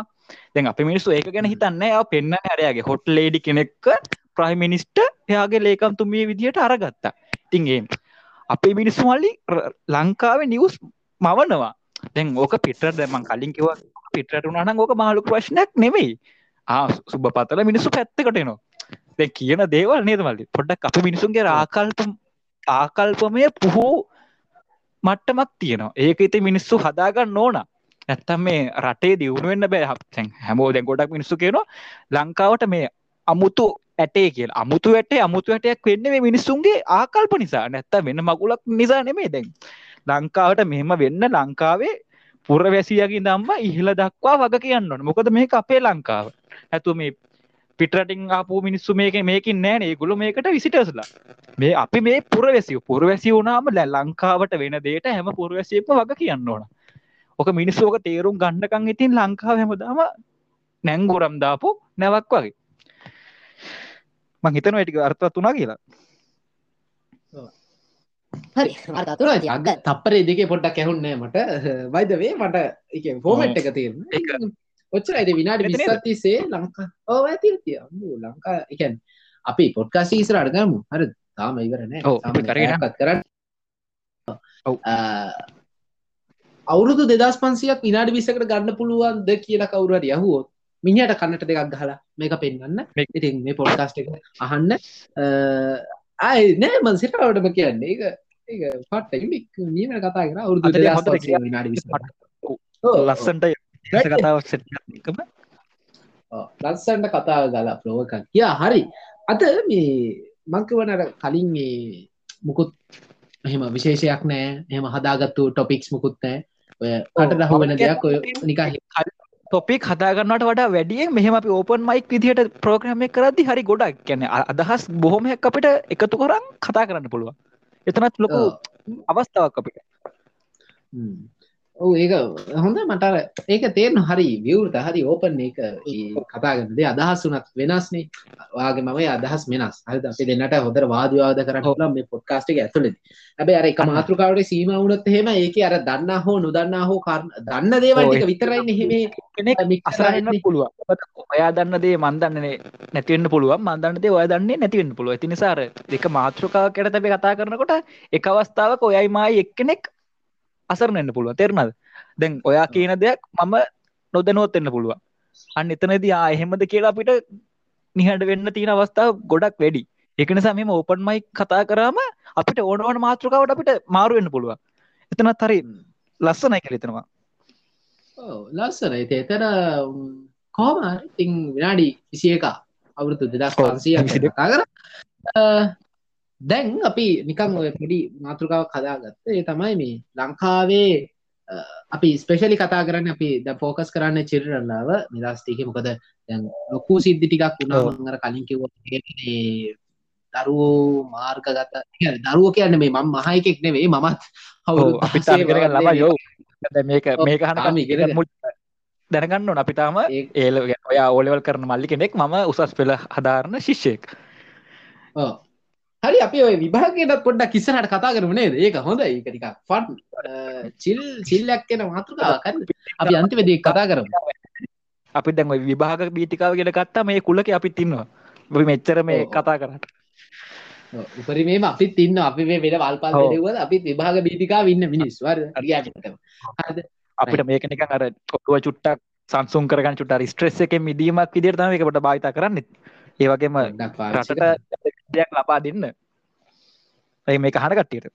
දැන් අපි මිනිස්සු ඒක ගැන හිතන්නේ ආව පෙන්නන්නේ අරයාගේ හොට් ලේඩි කෙනෙක්ක ප්‍රයිම් මිනිස්ටර් එයාගේ ලේකම් තුමිය විදිහට අරගත්තා. ඉතින් ඒ අපේ මිනිස්සු මල්ලි ලංකාවේ නිවස් මවනවා. දැන් ඕක පිටර දැමන් කලින් කිව පිටට උනාන ඕක මාලු ප්‍රශ්නයක් නෙවෙයි ආ සුබ පතල මිනිස්සු පැත්තකටනවා දැ කියන දේවල් නේද මල්ලි? පොඩ්ඩක් අප මිනිසුන්ගේ ආකල්ප ආකල්පමය පුහෝ මට්ටමක් තියෙනවා. ඒක ඉති මිනිස්සු හදාගන්න ඕන. ඇත්තම් මේ රටේ දියුණුවෙන්න්න බෑ. හැමෝ දැන් ගොඩක් මිනිස්සු කියනවා ලංකාවට මේ අමුතු ඇටේ කියල. අමුතු ඇටේ අමුතු ඇටයක් වෙන්න මේ මිනිස්සුන්ගේ ආකල්ප නිසා. නැත්ත වෙන්න මකුලක් නිසා නෙමේ දැන්. ලංකාවට මෙහෙම වෙන්න ලංකාවේ පුරවැසියකින් දම්ම ඉහල දක්වා වග කියන්න මොකද මේක අපේ ලංකාව. ඇතු මේ පිටරටින් ආපු මිනිස්සු මේක මේකින් නෑනේ ගුල මේකට විසිටස්ලා මේ අපි මේ පුරවැසිය. පුරවැසි වුනාම ලැ ලංකාවට වෙන දේට හැම පුරවැසියම වග කියන්න ඕන. ඕක මිනිස්සෝක තේරුම් ගන්නකං ඉතින් ලංකාව හැමදාම නැංගුරම් දාපු නැවක් වගේ. මං හිතන වැටික අර්ථ තුනා කියලා. හරි අග තප්පරේ දෙකේ පොඩ්ඩක් ඇහුන්නේ මට. වයිදවේ මට එක ෆෝමට් එක තියෙන ඔච්චර අයිද විනාඩි? විස්සත්තිසේ ලංකා ඕ ඇති ලංකා එකන් අපි පොඩ්කාසි ඉසර අඩගමු හර තාම ඉවරනෑ යන්න. කරන්න. ඔව්. අවුරුදු දෙදස් පන්සියක් විනාඩි විසකට ගන්න පුළුවන්ද කියලා කවුරට යහුවොත් මිනිහට කන්නට දෙකක් ගහලා මේක පෙන්වන්න ඉතින් මේ පොඩ්කාස්ට් එක අහන්න. ආය නෑ මන් සිටවටම කියන්නේ. ඒක ඒක පට නික් නියම කතා කර අවුරුදු අද දෙදස් හොඳට පන්සිය විනාඩි විස්ස ලස්සන්ට කතාවක් සෙට්කම ලස්සන්ට කතාව ගලා ප්‍රෝක කියා හරි. අද මේ මංකවනට කලින් මේ මුකුත් එහෙම විශේෂයක් නෑ. එහෙම හදාගත්තු ටොපික්ස් මුකුත් නෑ. ඔය කට දහුවෙන දෙයක් ඔය නිකා තොපික් හදාගන්නට වඩා වැඩියෙන් මෙහම අපි ඕපන් මයික් විදිහට ප්‍රෝග්‍රම කරදදි හරි ගොඩක්. ගැන අදහස් බොහොමයක් අපිට එකතු කරන් කතා කරන්න පුළුවන්. එතනත් ලොකු අවස්ථාවක් අපිට ඒක හොඳ මට ඒක තේරන හරි විවෘත හරි ඕපන් එක ඒ කතාගන්න දේ. අදහස් වනත් වෙනස්නේ වාගේ මම අදහස් වෙනස්. හරි අපි දෙන්නට හොදර වාදවාද කරන්න මේ පොඩ්කාස්ටික ඇතුලද හැබැ අර එක මාතෘකාවට සීම වුණත් එහෙම ඒක අර දන්න හෝ නොදන්න හෝ කාරණ දන්න දේවල්ටික විතරයි හෙමේ අසරන්න පුළුවන්. ඔයා දන්න දේ මන්දන්නනේ නැතිවෙන්න පුළුවන්. මන්දන්න දේ ඔය දන්නේ නැතිවෙන්න පුළුව ඇති නිසාර දෙක මාතෘකාව කැට තැබේ කතා කරනකොට එක අවස්ථාවක ඔයයි මයි එක්කෙනෙක් අසරනන්න පුළුව තෙරනද දැන් ඔයා කියන දෙයක් මම නොදනුවත් එන්න පුළුවන්. අන්න එතනද ආ එහෙමද කියලා අපිට නිහට වෙන්න තියෙන අවස්ථාව ගොඩක් වැඩි. එකනිසා මෙම ඕපන් මයි කතා කරාම අපිට ඕනවන මාතෘකාවට අපිට මාරුවෙන්න පුළුවන්. එතනත් හරි ලස්සනයි කලෙතනවා ලස්සන ඉති එතන කෝම ඉතිං විනාඩි විසිය එක අවුරුතු දෙදස් පන්සිය කර දැන් අපි නිකං ඔය පිඩි මාතෘකාව කදාගත්ත ඒ තමයි මේ ලංකාවේ අපි ස්පේෂලි කතා කරන්න අපි ද ෆෝකස් කරන්න චිරරල්ලාව නිදස්ටික මොකද දැන් ලොකු සිද්ධි ටිකක් වුණාමර කලින් කිව දරුවෝ මාර්ගගත දරුව කියන්න මේ මම මහයකෙක් නෙවේ මමත් හවු අපි කර ලබා යෝ මේක මේක හන ඉගෙන දැනගන්න ඕන. අපිතාම ඒල ඔයා ඕලෙවල් කරන මල්ලි කෙනෙක් මම උසස් පෙළ හදාරණ ශිෂ්‍යයෙක් හරි අපි ඔය විභාගයට පොඩ්ඩක් කිස්සරට කතා කරම නේද? ඒක හොඳ ඒක ටික ෆන් චිල් චිල්ලක් කියන මාතෘකාවකන්න අපි අන්තිමදී කතා කරමු. අපි දැන් ඔය විභාග බීතිකාව ගෙන ගත්තා මේ කුලක අපි තින්නවා අපි මෙච්චර මේ කතා කරට. උපරිමේම අපිත් ඉන්න අපි මේ වෙන වල්පල් දෙවල අපි විභාග බීතිකා ඉන්න මිනිස් වර අපිට මේක නිකන් අර ඔටුව චුට්ටක් සංසුන් කරගන්න චුට්ට ස්ට්‍රෙස් එකෙන් මිදීමක් විදිහට තමයි ඒකට භාවිත කරන්නේ ඒ වගේම රටට දෙයක් ලබා දෙන්න. ඇයි මේක හන කට්ටියට.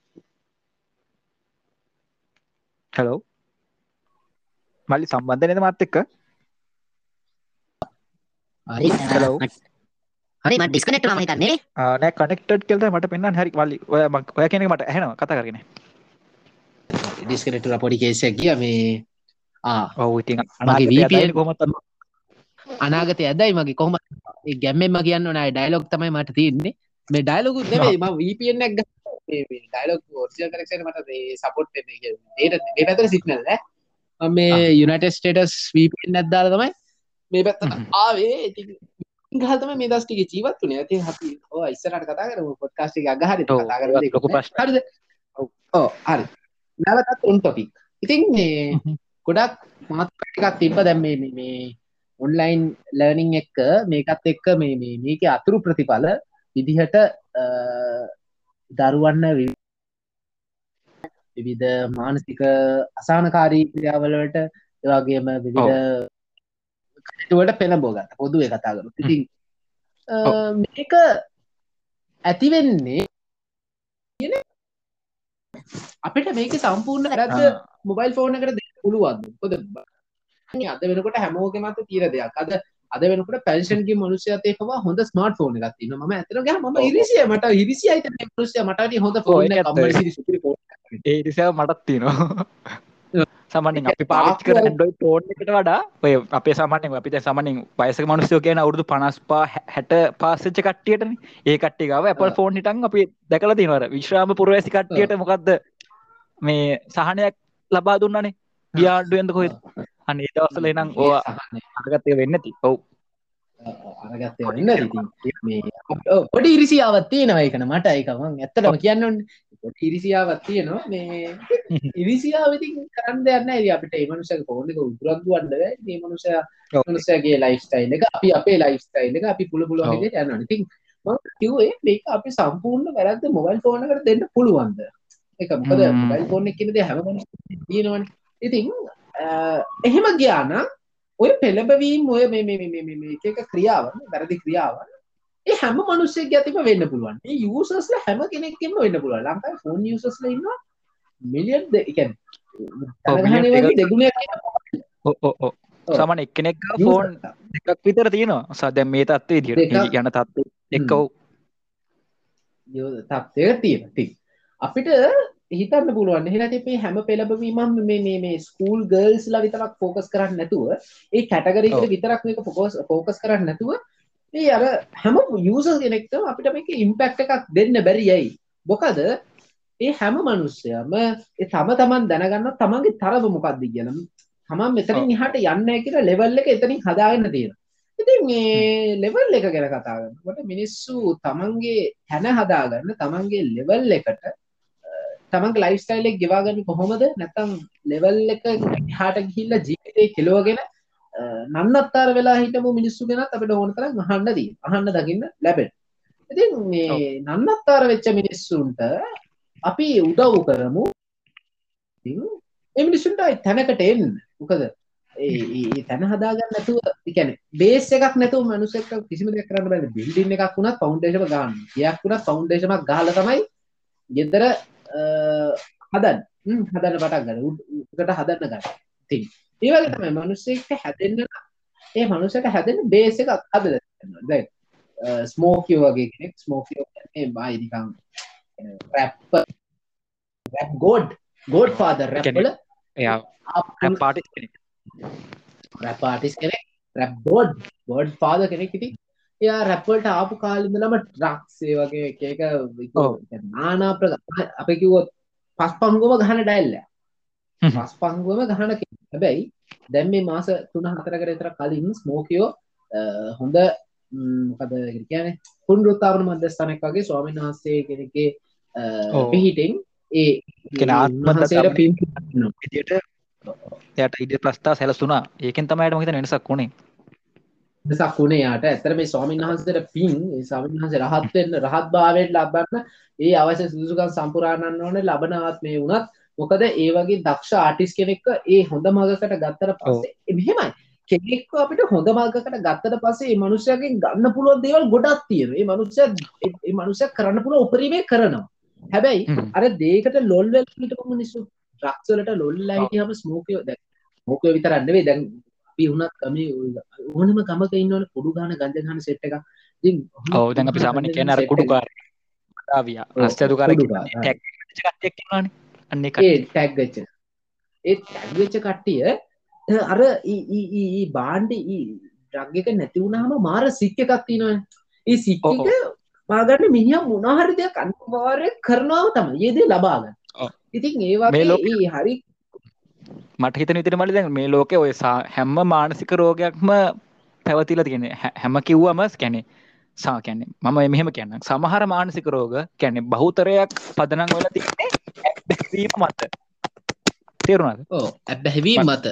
හැලෝ මල්ලි සම්බන්ධ නද මත් එක්ක? හලෝ හරි ඩිස්කනෙක්ට ම හිතන්නේ. නෑ කනෙක්ටඩ් කෙල්ද මට පෙන්න්න හරි වල්ලි ඔය ඔය කෙනෙ මට ඇහෙනවා. කතා කරගෙන. ඩිස්කනෙට්ල පොඩි කේසයක් ගිය. මේ ඔව ඉතින් මගේ VPN කොමත් අනාගත ඇදයි මගේ. කොහම ගැම්මෙන්ම කියන්න නයි ඩයිලොක් තමයි මට තියන්නේ. මේ ඩයිලොකුත් නෙවේ ම VPNක් ඩයිලොක් ෝර්සිල් කරක්ෂන මට සපොට් ඒට මේ පැතර සික්නල් මේ යුනට ස්ටේටස් VPN ඇත්දාල තමයි මේ පැත්ත ආවේ. ගහතම මේ දස්ටික ජීවත් වන. ඇති හපි ඕ ඉස්සරට කතා කරම. පොඩ්කාස්ටි අගහරි ලොකු ප්‍රශ් හරිද? ඕ හරි. නැවතත් උන් ටොපික් ඉතින් මේ ගොඩක් මාත්කක් තිබ්බ දැම්මේ මේ ඔන්ලයින් ලර්නිං එක්ක මේකත් එක්ක මේ මේක අතුරු ප්‍රතිඵල විදිහට දරුවන්න විවිධ මානසික අසානකාරී ක්‍රියාවලට එවාගේම විවිධ පෙන බෝගත පොදුව කතා කරු ඉතින් මේක ඇතිවෙන්නේ අපිට මේක සම්පූර්ණ ඇරද මොබයිල් ෆෝනකට දෙ පුළුවන්ද? කොද අද වෙනකොට හැමෝක මත තීර දෙයක්. අද අද වෙනකට පැල්ෂන්ගේ මනුෂ්‍යතය පවා හොඳ ස්මාර්ට ෆෝන එකත්තින ම ඇතනගේ ම ඉරිසිය. මට හිරිසි අයිත මනුෂ්‍ය මට හොඳ ෆෝන ඒ නිසා මටත් තිනවා සමනින් අපි පාච්ච කර ඩොයි ටෝන් එකට වඩා. ඔය අපේ සමනෙන් අපිත සමනින් වයසක මනුස්යෝ කියන අවුරදු පනස්පා හැට පාසච්ච කට්ටියටන. ඒ කට්ටිකාව Apple ෆෝන් හිටන් අපි දැකල තිනවර විශ්‍රාම පුරවැසි කට්ටියට මොකක්ද මේ සහනයක් ලබා දුන්නනේ? ගියාඩුවෙන්ද කොහෙද අන්න ඒ දවස්වල එනම් ඕවා අරගත්තේ වෙන්න ඇති ඔව්. අරගත්තය වෙන්න ඉතින්. මේ ඔව්, පොඩි ඉරිසියාවත් තියෙනවා ඒකන මට ඒකමං ඇත්තටම කියන්න ඕනේ. පොඩි ඉරිසියාවක් තියෙනවා. මේ ඉරිසියාව ඉතින් කරන්න දෙයක් නැහැ. ඉතින් අපිට ඒ මනුස්සයාගේ ෆෝන් එක උදුරක් දුවන්න බෑ. මේ මනුස්සයා ඔව්. මනුස්සයාගේ ලයිෆ් ස්ටයිල් එක අපි අපේ ලයිෆ් ස්ටයිල් එක අපි පුළු. විදිහට යනවා. ඉතින් මම කිව්වේ මේක අපි සම්පූර්ණ වැරද්ද මොබයිල් ෆෝන් එකට දෙන්න පුළුවන්ද? ඒක මොකද. මොබයිල් ෆෝන් එක කියන දේ හැම තියෙනවනේ. ඉතින් එහෙම ගියා නම් ඔය පෙළඹවීම් ඔය එක ක්‍රියාවන් වැරදි ක්‍රියාවන් ඒ හැම මිනිස්සෙක් ඇතිම වෙන්න පුළුවන්. ඒ යූසර්ස්ලා හැම කෙනෙක්ගෙම වෙන්න පුළුවන්. ලංකාවේ ෆෝන් යූසර්ස්ලා ඉන්නවා මිලියන් දෙ ඔව් ඔව්. සාමාන්‍ය එක්කෙනෙක් ෆෝන් දෙකක් විතර තියෙනවා. සා දැන් මේ විදියට දෙකක්. යන තත්ත්වය එක්ක හ්ම්. ඔව්. යෝ- තත්ත්වයක තියෙන ඉතින් අපිට හිතන්න පුළුවන්. එහෙනම් මේ හැම පෙළඹවීමම මේ මේ මේ ස්කූල් ගර්ල්ස්ලා විතරක් ફોකස් කරන්නේ නැතුව ඒ කැටගරි එකට විතරක් මේක ફોකස් ફોකස් කරන්නේ නැතුව මේ අර හැම යූසර් කෙනෙක්ටම අපිට මේක ඉම්පැක්ට් එකක් දෙන්න බැරි යයි මොකද ඒ හැම මිනිස්සයම ඒ තම තමන් දැනගන්න තමන්ගේ තරම මොකක්ද කියන තමන් මෙතනින් එහාට යන්නේ කියලා ලෙවල් එක එතනින් හදාගෙන තියෙනවා. ඉතින් මේ ලෙවල් එක ගැන කතාගන්නකොට මිනිස්සු තමන්ගේ හැන හදාගන්න තමන්ගේ ලෙවල් එකට තමන්ගේ ලයිෆ් ස්ටයිල් එක ගෙවා ගන්න කොහොමද නැත්නම් ලෙවල් එක එහාට ගිහිල්ලා ජීවිතේ කෙලවගෙන අ, නන්නත්තර වෙලා හිටපු මිනිස්සු ගැනත් අපිට ඕන තරම් අහන්න දකින්න ලැබෙන. ඉතින් මේ නන්නත්තර වෙච්ච මිනිස්සුන්ට අපි උදව් කරමු. ඒ තැනකට එන්න. මොකද ඒ තැන හදාගන්න නැතුව කියන්නේ බේස් එකක් නැතුව මිනිස්සෙක් කිසිම දෙයක් කරන්න බෑ. බිල්ඩින් එකක් වුණත් එක ගන්න. ගයක් වුණත් එකක් ගහලා තමයි ගෙදර හ්ම්, හදන්න පටන් ගන්න. උඩට හදන්න ගන්න. ඉතින් ඒ වගේ තමයි මිනිස්සෙක්ට හැදෙන්න ඒ මනුස්සයට හැදෙන්න බේස් එකක් හදලා දෙන්න. දැන් ස්මෝකියෝ වගේ කෙනෙක් ස්මෝකියෝ කියන්නේ බයි නිකන් rap god godfather rap වල එයා ආපු පාටි කෙනෙක් රැප් ආටිස් කෙනෙක් රැප් ගෝඩ් ගෝඩ් ෆාදර් කෙනෙක් ඉතින් එයා රැප් වලට ආපු කාලේ ඉඳලම ඩ්‍රග්ස් ඒ වගේ එක එක. නානා ප්‍රකාර අපි කිව්වොත් පස් පංගුවම ගහන හ්ම්. පස් පංගුවම ගහන. හැබැයි දැන් මේ මාස 3 4කට විතර කලින් ස්මෝකියෝ හොඳ ම්, මොකද ඒකට කියන්නේ පුනරුත්ථාපන මධ්‍යස්ථානයක් වගේ ස්වාමීන් වහන්සේ ඔව්. පිහිටින් ඒ කියන කරනවා. විදියට එයාට ඉඩ ප්‍රස්ථා සැලසුනා ඒකෙන් තමයි මම හිතන්නේ වෙනසක් වුණේ වෙනසක් වුණේ යාට ඇත්තට මේ ස්වාමීන් වහන්සේට පින් ස්වාමීන් වහන්සේ රහත් වෙන්න රහත් භාවයට ලබන්න ඒ අවශ්‍ය සුදුසුකම් සම්පූර්ණන්න ඕනේ ලබන ආත්මේ වුණත් මොකද ඒ වගේ දක්ෂ ආටිස් කෙනෙක්ව ඒ හොඳ මගකට ගත්තට පස්සේ මෙහෙමයි කෙනෙක්ව අපිට හොඳ මගකට ගත්තට පස්සේ මේ මනුස්සයාගෙන් ගන්න පුළුවන් දේවල් ගොඩක් තියෙනවා. මේ මනුස්සයා මේ මනුස්සයා කරන්න පුළුවන් උපරිමේ කරනවා. හැබැයි. අර දෙයකට ලොල් වෙලා හිටපු මිනිස්සු ඩ්‍රග්ස් වලට ලොල් වෙලා. හිටියම ස්මෝකියෝ දැන් ස්මෝකියෝ විතරක් නෙවෙයි දැන් අපි වුණත් මේ ඕනම ගමක ඉන්නවනේ කුඩු ගන්න ගංජා ගන්න සෙට් එකක්. ඔව් දැන් අපි සාමාන්‍ය කියන්නේ අර කුඩුකාරය ආවියා ඔව්, රස්තදුකාරය කුඩුකාර, කියන්නේ ටැග් කට්ටියක් ඉන්නවනේ අන්න ඒ ඒ ටැග් වෙච්ච ඒ ටැග් වෙච්ච කට්ටිය අර ඊ ඊ බාණ්ඩ ඊ ඩ්‍රග් එක නැති වුණාම මාර සික් එකක් තියෙනවනේ. ඒ සික් එක බාගන්න මිනිහා මොනවා හරි දෙයක් අනිවාර්යයෙන් කරනවා තමයි. ඒ දේ ලබා ගන්න. ඉතින් ඒ වගේ හරි මට හිතන විදිහට මල්ලි දැන් මේ ලෝකේ ඔය සා- හැම මානසික රෝගයක්ම පැවතිලා තියෙන්නේ. හැම- කිව්වම කියන්නේ සා කියන්නේ. මම මෙහෙම කියන්නම්. සමහර මානසික රෝග කියන්නේ බහුතරයක් පදනම් වෙලා ඇබ්බැහිවීම මත. තේරුණාද? ඇබැහැවීම් මත.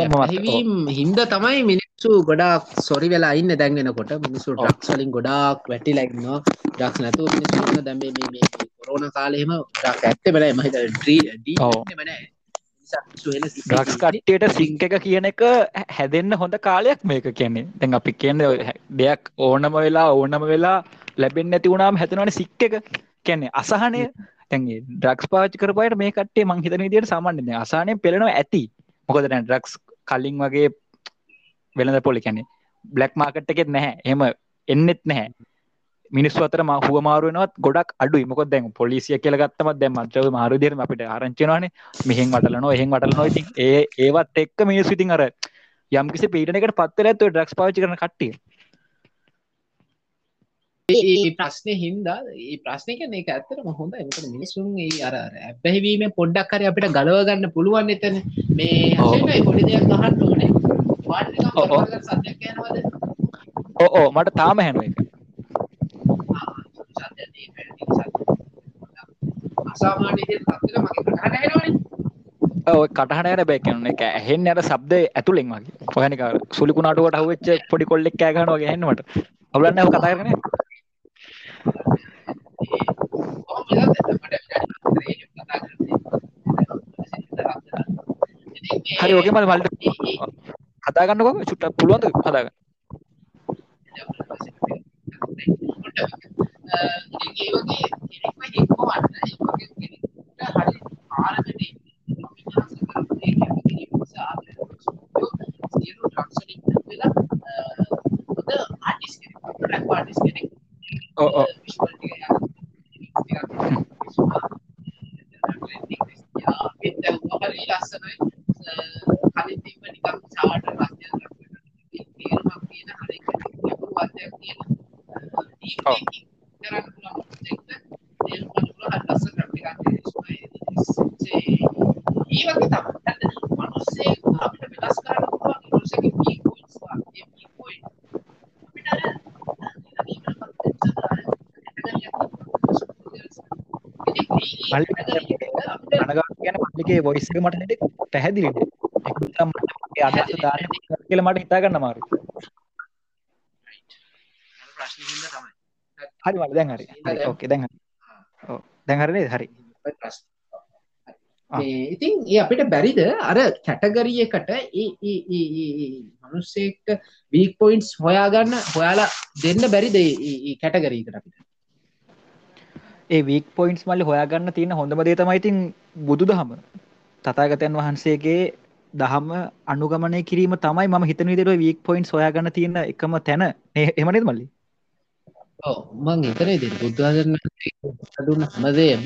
ඇබැහැවීම් හින්ද තමයි මිනිස්සු ගොඩාක් සොරි වෙලා ඉන්න දැන් වෙනකොට. මිනිස්සු ඔව්. ඩ්‍රග්ස් වලින් ගොඩාක් වැටිලා ඉන්නවා. ඩ්‍රග්ස් නැතුව මිනිස්සු ඉන්න දැන් මේ මේ මේ කොරෝනා කාලේ එහෙම ඩ්‍රග් ඇත්තෙම නැහැ මම හිතන්නේ ඩ්‍රී ඩී ඔව්. ඇත්තෙම නැහැ නිසා මිනිස්සු වෙන සිත් ඩ්‍රග්ස් කට්ටියට සික් එක කියන එක හැ- හැදෙන්න හොඳ කාලයක් මේක කියන්නේ. දැන් අපි කියන්නේ ඔය හැ- දෙයක් ඕනම වෙලා ඕනම වෙලා ලැබෙන්නේ නැති වුණාම හැදෙනවනේ සික් එක. කියන්නේ අසහනය. දැන් මේ ඩ්‍රග්ස් පාවිච්චි කරපුවාට මේ කට්ටිය මං හිතන විදිහට සාමාන්‍යයෙන් දැන් අසහනයෙන් පෙළෙනවා ඇති. මොකද දැන් ඩ්‍රග්ස් කලින් වගේ වෙළඳ පොලි කියන්නේ බ්ලැක් මාකට් එකෙත් නැහැ. එහෙම එන්නෙත් නැහැ. මිනිස්සු අතර හුව මාරු වෙනවත් ගොඩක් අඩුයි. මොකද දැන් පොලිසිය කියලා ගත්තම දැන් මත්ද්‍රව්‍ය මාරු විදිහට අපිට ආරංචි වෙනවානේ. මෙහෙන් වටලනවා එහෙන් වටලනවා. ඉතින් ඒ ඒවත් එක්ක මිනිස්සු ඉතින් අර යම්කිසි පීඩනයකට පත් වෙලා ඇත්තෝ ඩ්‍රග්ස් පාවිච්චි කරන කට්ටිය. ඒ ප්‍රශ්නය හින්දා ඒ ප්‍රශ්නය කියන එක ඇත්තරම හොඳ එමකට මිනිසුන් ඒ අර ඇබැහිවීම පොඩ්ඩක් හරි අපිට ගලවගන්න පුළුවන් එතන. මේ පොඩි දෙයක් ගහන්න ඕනේ. ඕ මට තාම හැනුව එක අසාමාන්‍ය විදිහට සත්‍යල මගේ කටහඬ ඇහෙනවනේ ඔය කටහට යන බැකන එක ඇහෙන් අර සබ්ද ඇතුළෙන් වගේ පොහනික සුලිකුණාටුවට හුවච්ච පොඩි කොල්ලෙක් කෑගන වගේ හෙන්නට අවලන්න කතා කරන හරි ඕක මල් මල්ට කතාගන්නකො චුට්ට පුළුවන්ද? කතාගන්න ඕ ඕ හරි ලස්සනයි කලින් තිබ්බ නිකන් සාට රස්තිය තේරුමක් තියෙන හරි ගැඹුරු අධ්‍යයක් තියෙන ඔව්. කරන්න පුළුවන් ප්‍රොජෙක්ට් තේරුම් ගන්න පුළුවන් හරි ලස්සන ග්‍රැෆික් එකක් ඒ වගේ තමයි මනුස්සේ අපිට වෙනස් කරන්න පුළුවන් මනුස්සගේ පීක් පොයින්ට්ස් වාගේ පීක් පොයින්ට් අපිට අර අනග කියන පල්ලිගේ වොයිස් එක මට නෙට පැහැදිලි මගේ අදස දාන කියල මට හිතාගන්න මාරු හරි මට දැන් හරි. හරි ඕකේ දැන් හරි. දැන් හරිනේ හරි. ඉතින් ඒ අපිට බැරිද? අර කැටගරිය එකට මනුස්සෙක්ට වීක් පොයින්ට්ස් හොයාගන්න හොයාලා දෙන්න බැරිද කැටගරීකට අපිට? ඒ වීක් පොයින්ස් මල්ලි හොයාගන්න තියෙන හොඳම දේ තමයි ඉතින් බුදු දහම තතාගතයන් වහන්සේගේ දහම අනුගමනය කිරීම තමයි ම හිතන විදිර වීක් පොයින්ස් හොයාගන්න තියෙන එකම තැන. එමනද මල්ලි මං හිතන දෙ බුද්ධාදරන දුන්න හමදයම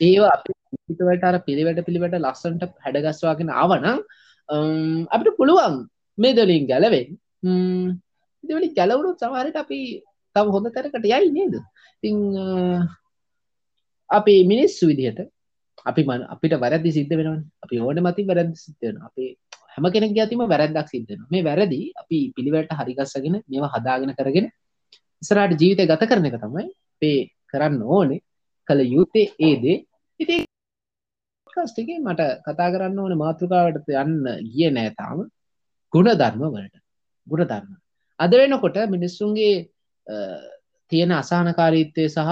ඒවා අපි පිටවට අර පිළිවට පිළිවට ලස්සන්ට හැඩගස්වාගෙන ආවනම් අපිට පුළුවන් මේ දලින් ගැලවෙන් ඉදිවලි ගැලවුණුත් සමහරට අපි තම හොඳ තැනකට යයි නේද? තිං අපි මිනිස්සු විදිහට අපි මන අපිට වැරදදි සිද්ධ වෙනවන්. අපි ඕන මති වැරදි සිද්ධන අපි හැම කෙනෙක් ඇතිම වැරැද්දක් සිද්ධන මේ වැරදි අපි පිළිවට හරිගස්සගෙන මේවා හදාගෙන කරගෙන ඉසරට ජීවිතය ගත කරන එක තමයි පේ කරන්න ඕනේ. කළ යුත්තේ ඒදේ ඉති කස්ටිගේ මට කතා කරන්න ඕන මාතෘකාවට යන්න ගිය නෑතාම ගුණ ධර්ම වලට. ගුණ ධර්ම අද වෙනකොට මිනිස්සුන්ගේ තියෙන අසාහනකාරීත්වය සහ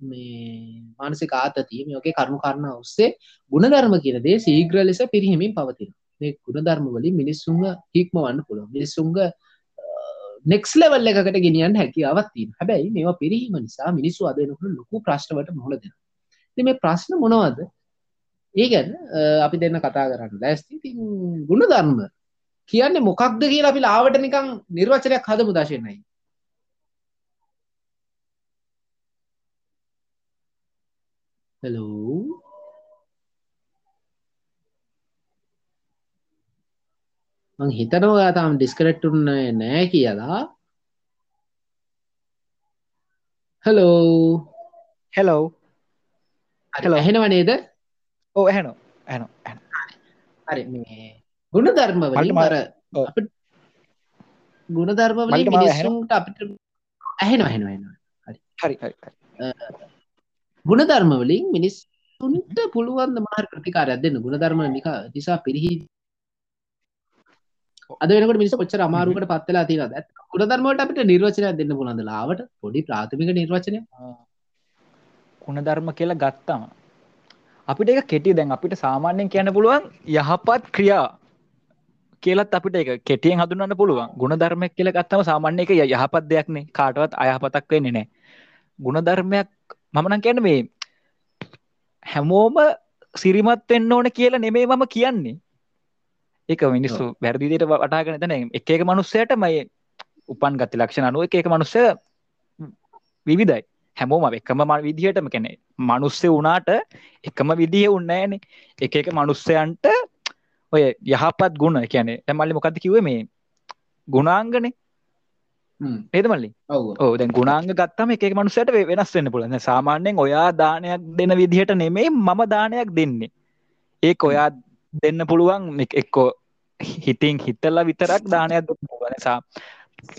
මේ මානසික ආතතිය මේකේ කරුණු කරන්න ඔස්සේ ගුණධර්ම කියන දේ සීග්‍ර ලෙස පිරිහමින් පවතින මේ ගුණධර්ම වලින් මිනිස්සුන්ව හික්මවන්න පුළුවන්. මිනිස්සුන්ග නෙක්ස් ලෙවල් එකකට ගෙනියන් හැකියාවත් තියෙන හැබැයි මේවා පිරීම නිසා මිනිස්සු අද වෙනකොට ලොකු ප්‍රශ්නවලට මුහුණ දෙනවා. ඉතින් මේ ප්‍රශ්න මොනවද? ඒ ගැන අපි දෙන්න කතා කරන්න. ලෑස්ති ඉතින් ගුණධර්ම කියන්නේ මොකක්ද කියලා අපි ලාවට නිකන් නිර්වචනයක් හදමු දශෙන්නයි. Hello. මං හිතනවා තාම ඩිස්කනෙක්ට් උන්නේ නෑ කියලා. හලෝ. හෙලෝ. හෙලෝ ඇහෙනව නේද? ඔව් ඇහෙනවා. ඇහෙනවා. ඇහෙනවා. හරි මේ ගුණධර්ම වලින් අර අපිට ගුණධර්ම වලින් මිනිස්සුන්ට අපිට ඇහෙනවා ඇහෙනවා ඇහෙනවා. හරි. හරි හරි. ගුණධර්ම වලින් මිනිස්සුන්ට පුළුවන් මාර ප්‍රතිකාරයක් දෙන්න ගුණධර්ම නිසා පිරිහි අද වෙනකට මිනිස් කොච්චර අමාරුකට පත්වෙලා තියෙනවද? ගුණධර්මවලට අපිට නිර්වචනයක් දෙන්න පුළුවන්ද ලාවට? පොඩි ප්‍රාථමික නිර්වචනය ගුණධර්ම කියලා ගත්තම අපිට එක කෙටි දැන් අපිට සාමාන්‍යයෙන් කියන්න පුළුවන් යහපත් ක්‍රියා කියලත් අපිට එක කෙටියෙන් හඳුන්වන්න පුළුවන්. ගුණධර්මයක් කියලා ගත්තම සාමාන්‍ය එක යහපත් දෙයක්නේ කාටවත් අයහපතක් වෙන්නේ නැහැ. ගුණධර්මයක් මමනන් කියන්න මේ හැමෝම සිරිමත් වෙන්න ඕන කියලා නෙමේ මම කියන්නේ එක මිනිස්සු වැරදිදිට වටාගෙන තන. එක එක මනුස්සයට මයි උපන් ගති ලක්ෂණ අනුව එක මනුස්සය විවිධයි. හැමෝම එකම ම විදිහටම කෙනෙ මනුස්්‍ය වනාට එකම විදිහ උන්නෑන එක එක මනුස්සයන්ට ඔය යහපත් ගුණ කියනෙ ඇමල්ලි මොකද කිව මේ ගුණාංගනේ? ඒද මල්ලි? ඔව්. ඕ දැන් ගුණාංග ගත්තම එක මනුසයට වෙනස් වෙන්න පුලන්න සාමාන්‍යයෙන් ඔයා දානයක් දෙන විදිහට නෙමේ මම දානයක් දෙන්නේ. ඒක ඔයා දෙන්න පුළුවන්. එක්කෝ හිතින් හිතල්ලා විතරක් දානයක් නිසා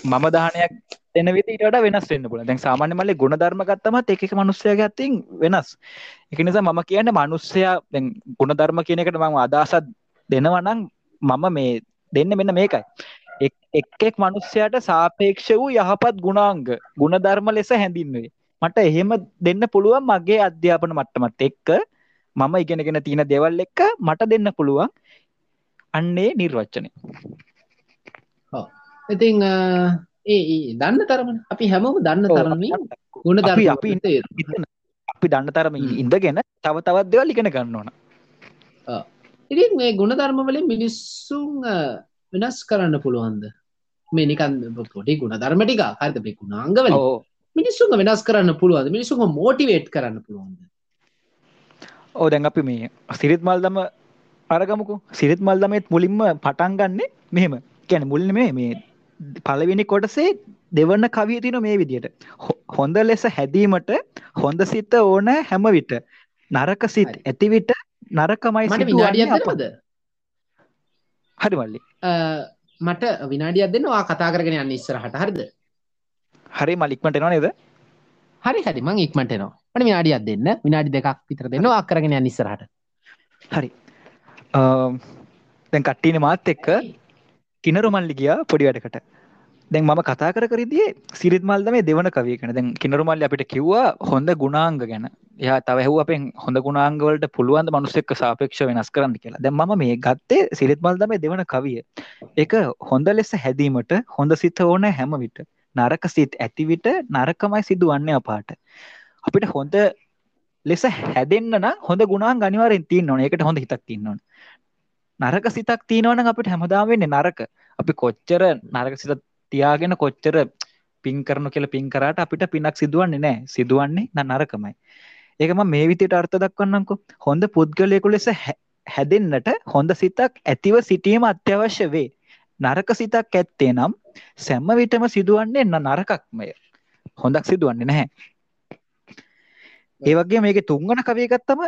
මම දානයක් දෙන විදිට වෙනස් වෙන්න පුල දැන් සාමාන්‍ය මල්ලි ගුණ ධර්ම ගත්තමත් එක මනුස්සය ගත්තින් වෙනස්. එක නිසා මම කියන්න මනුස්සයා දැන් ගුණ ධර්ම කියන එකට මම අදසත් දෙනවනම් මම මේ දෙන්න මෙන්න මේකයි. එක් එක් මනුස්සයට සාපේක්ෂ වූ යහපත් ගුණාංග ගුණධර්ම ලෙස හැඳින්වේ. මට එහෙම දෙන්න පුළුවන් මගේ අධ්‍යාපන මට්ටමත් එක්ක. මම ඉගෙනගෙන තියෙන දෙවල් එක්ක මට දෙන්න පුළුවන් අන්නේ නිර්වච්චනය ඉතිං ඒ දන්න තරම අපි හැමෝම දන්න තරමින් ගුණ අපි අපි අපි දන්න තරම ඉඳගෙන තව තවත් දෙවල් ඉගෙන ගන්න ඕන. ඉතින් මේ ගුණ ධර්ම වලින් මිනිස්සුන් වෙනස් කරන්න පුළුවන්ද? මේ නිකන් පොඩි ගුණ ධර්ම ටික හරිද? මේ ගුණාංගවල මිනිස්සුන්ව වෙනස් කරන්න පුළුවන්ද? මිනිස්සුන්ව මොටිවේට් කරන්න පුළුවන්ද ඕ දැන් අපි මේ සිරිත් මල්දම අරගමුකු. සිරිත් මල්දමත් මුලින්ම පටන් ගන්න මෙහෙම. කැන මුල්න මේ මේ පලවෙනි කොටසේ දෙවන්න කවිය තින මේ විදියට. හොඳ ලෙස හැදීමට හොඳ සිත ඕන හැම විට. නරක සිත් ඇතිවිට නරකමයි විනාඩියද හරි මල්ලි. මට විනාඩියක් දෙන්න වා කතා කරගෙන යන්න ඉස්සරහට. හරිද? හරි මලික්මට එනවා නේද? හරි හරි. මං ඉක්මට එනවා මට විනාඩියක් දෙන්න. විනාඩි දෙකක් විතර දෙන්න. වා කරගෙන යන්න ඉස්සරහට. හරි. දැන් කට්ටින මාත් එක්ක කිනරු මල්ලි ගියා පොඩි වැඩකට. දැන් මම කතා කර කරදිේ සිරිත් මල්ද මේ දෙවන කවියකන දැන් කිනරුමල්ල අපිට කිව්වා හොඳ ගුණාංග ගැන. යා තව හැව් අපෙන් හොඳ ගුණාංගවලට පුළුවන් මනුස්සෙක්ක සාපේක්ෂ වෙනස් කරන්න කියලා. දැන් මම මේ ගත්තේ සිරිත් මල්ද මේ දෙවන කවිය. එක හොඳ ලෙස හැදීමට හොඳ සිත ඕන හැම විට. නරක සිත් ඇතිවිට නරකමයි සිදුවන්නේ අපාට අපිට හොඳ ලෙස හැදෙන්න්න නම් හොඳ ගුණාන් ගනිවාරෙන් තින්න ඕන. එකට හොඳ හිතක් තින්න ඕන. නරක සිතක් තියෙනවන අපිට හැමදාම වෙන්නේ නරක. අපි කොච්චර නරක සිත තියාගෙන කොච්චර පින් කරනු කියල පින් කරට අපිට පිනක් සිදුවන්නේ නෑ සිදුවන්නේ න නරකමයි. ඒකම මේ විතිට අර්ථ දක්වන්නම්කො. හොඳ පුද්ගලයකු ලෙස හැදෙන්න්නට හොඳ සිතක් ඇතිව සිටීම අත්‍යවශ්‍ය වේ. නරක සිතක් ඇත්තේ නම් සැම්ම විටම සිදුවන්නේ එන්න නරකක්මය. හොඳක් සිදුවන්නේ නැහැ. ඒ වගේ මේක තුංගන කවයගත්තම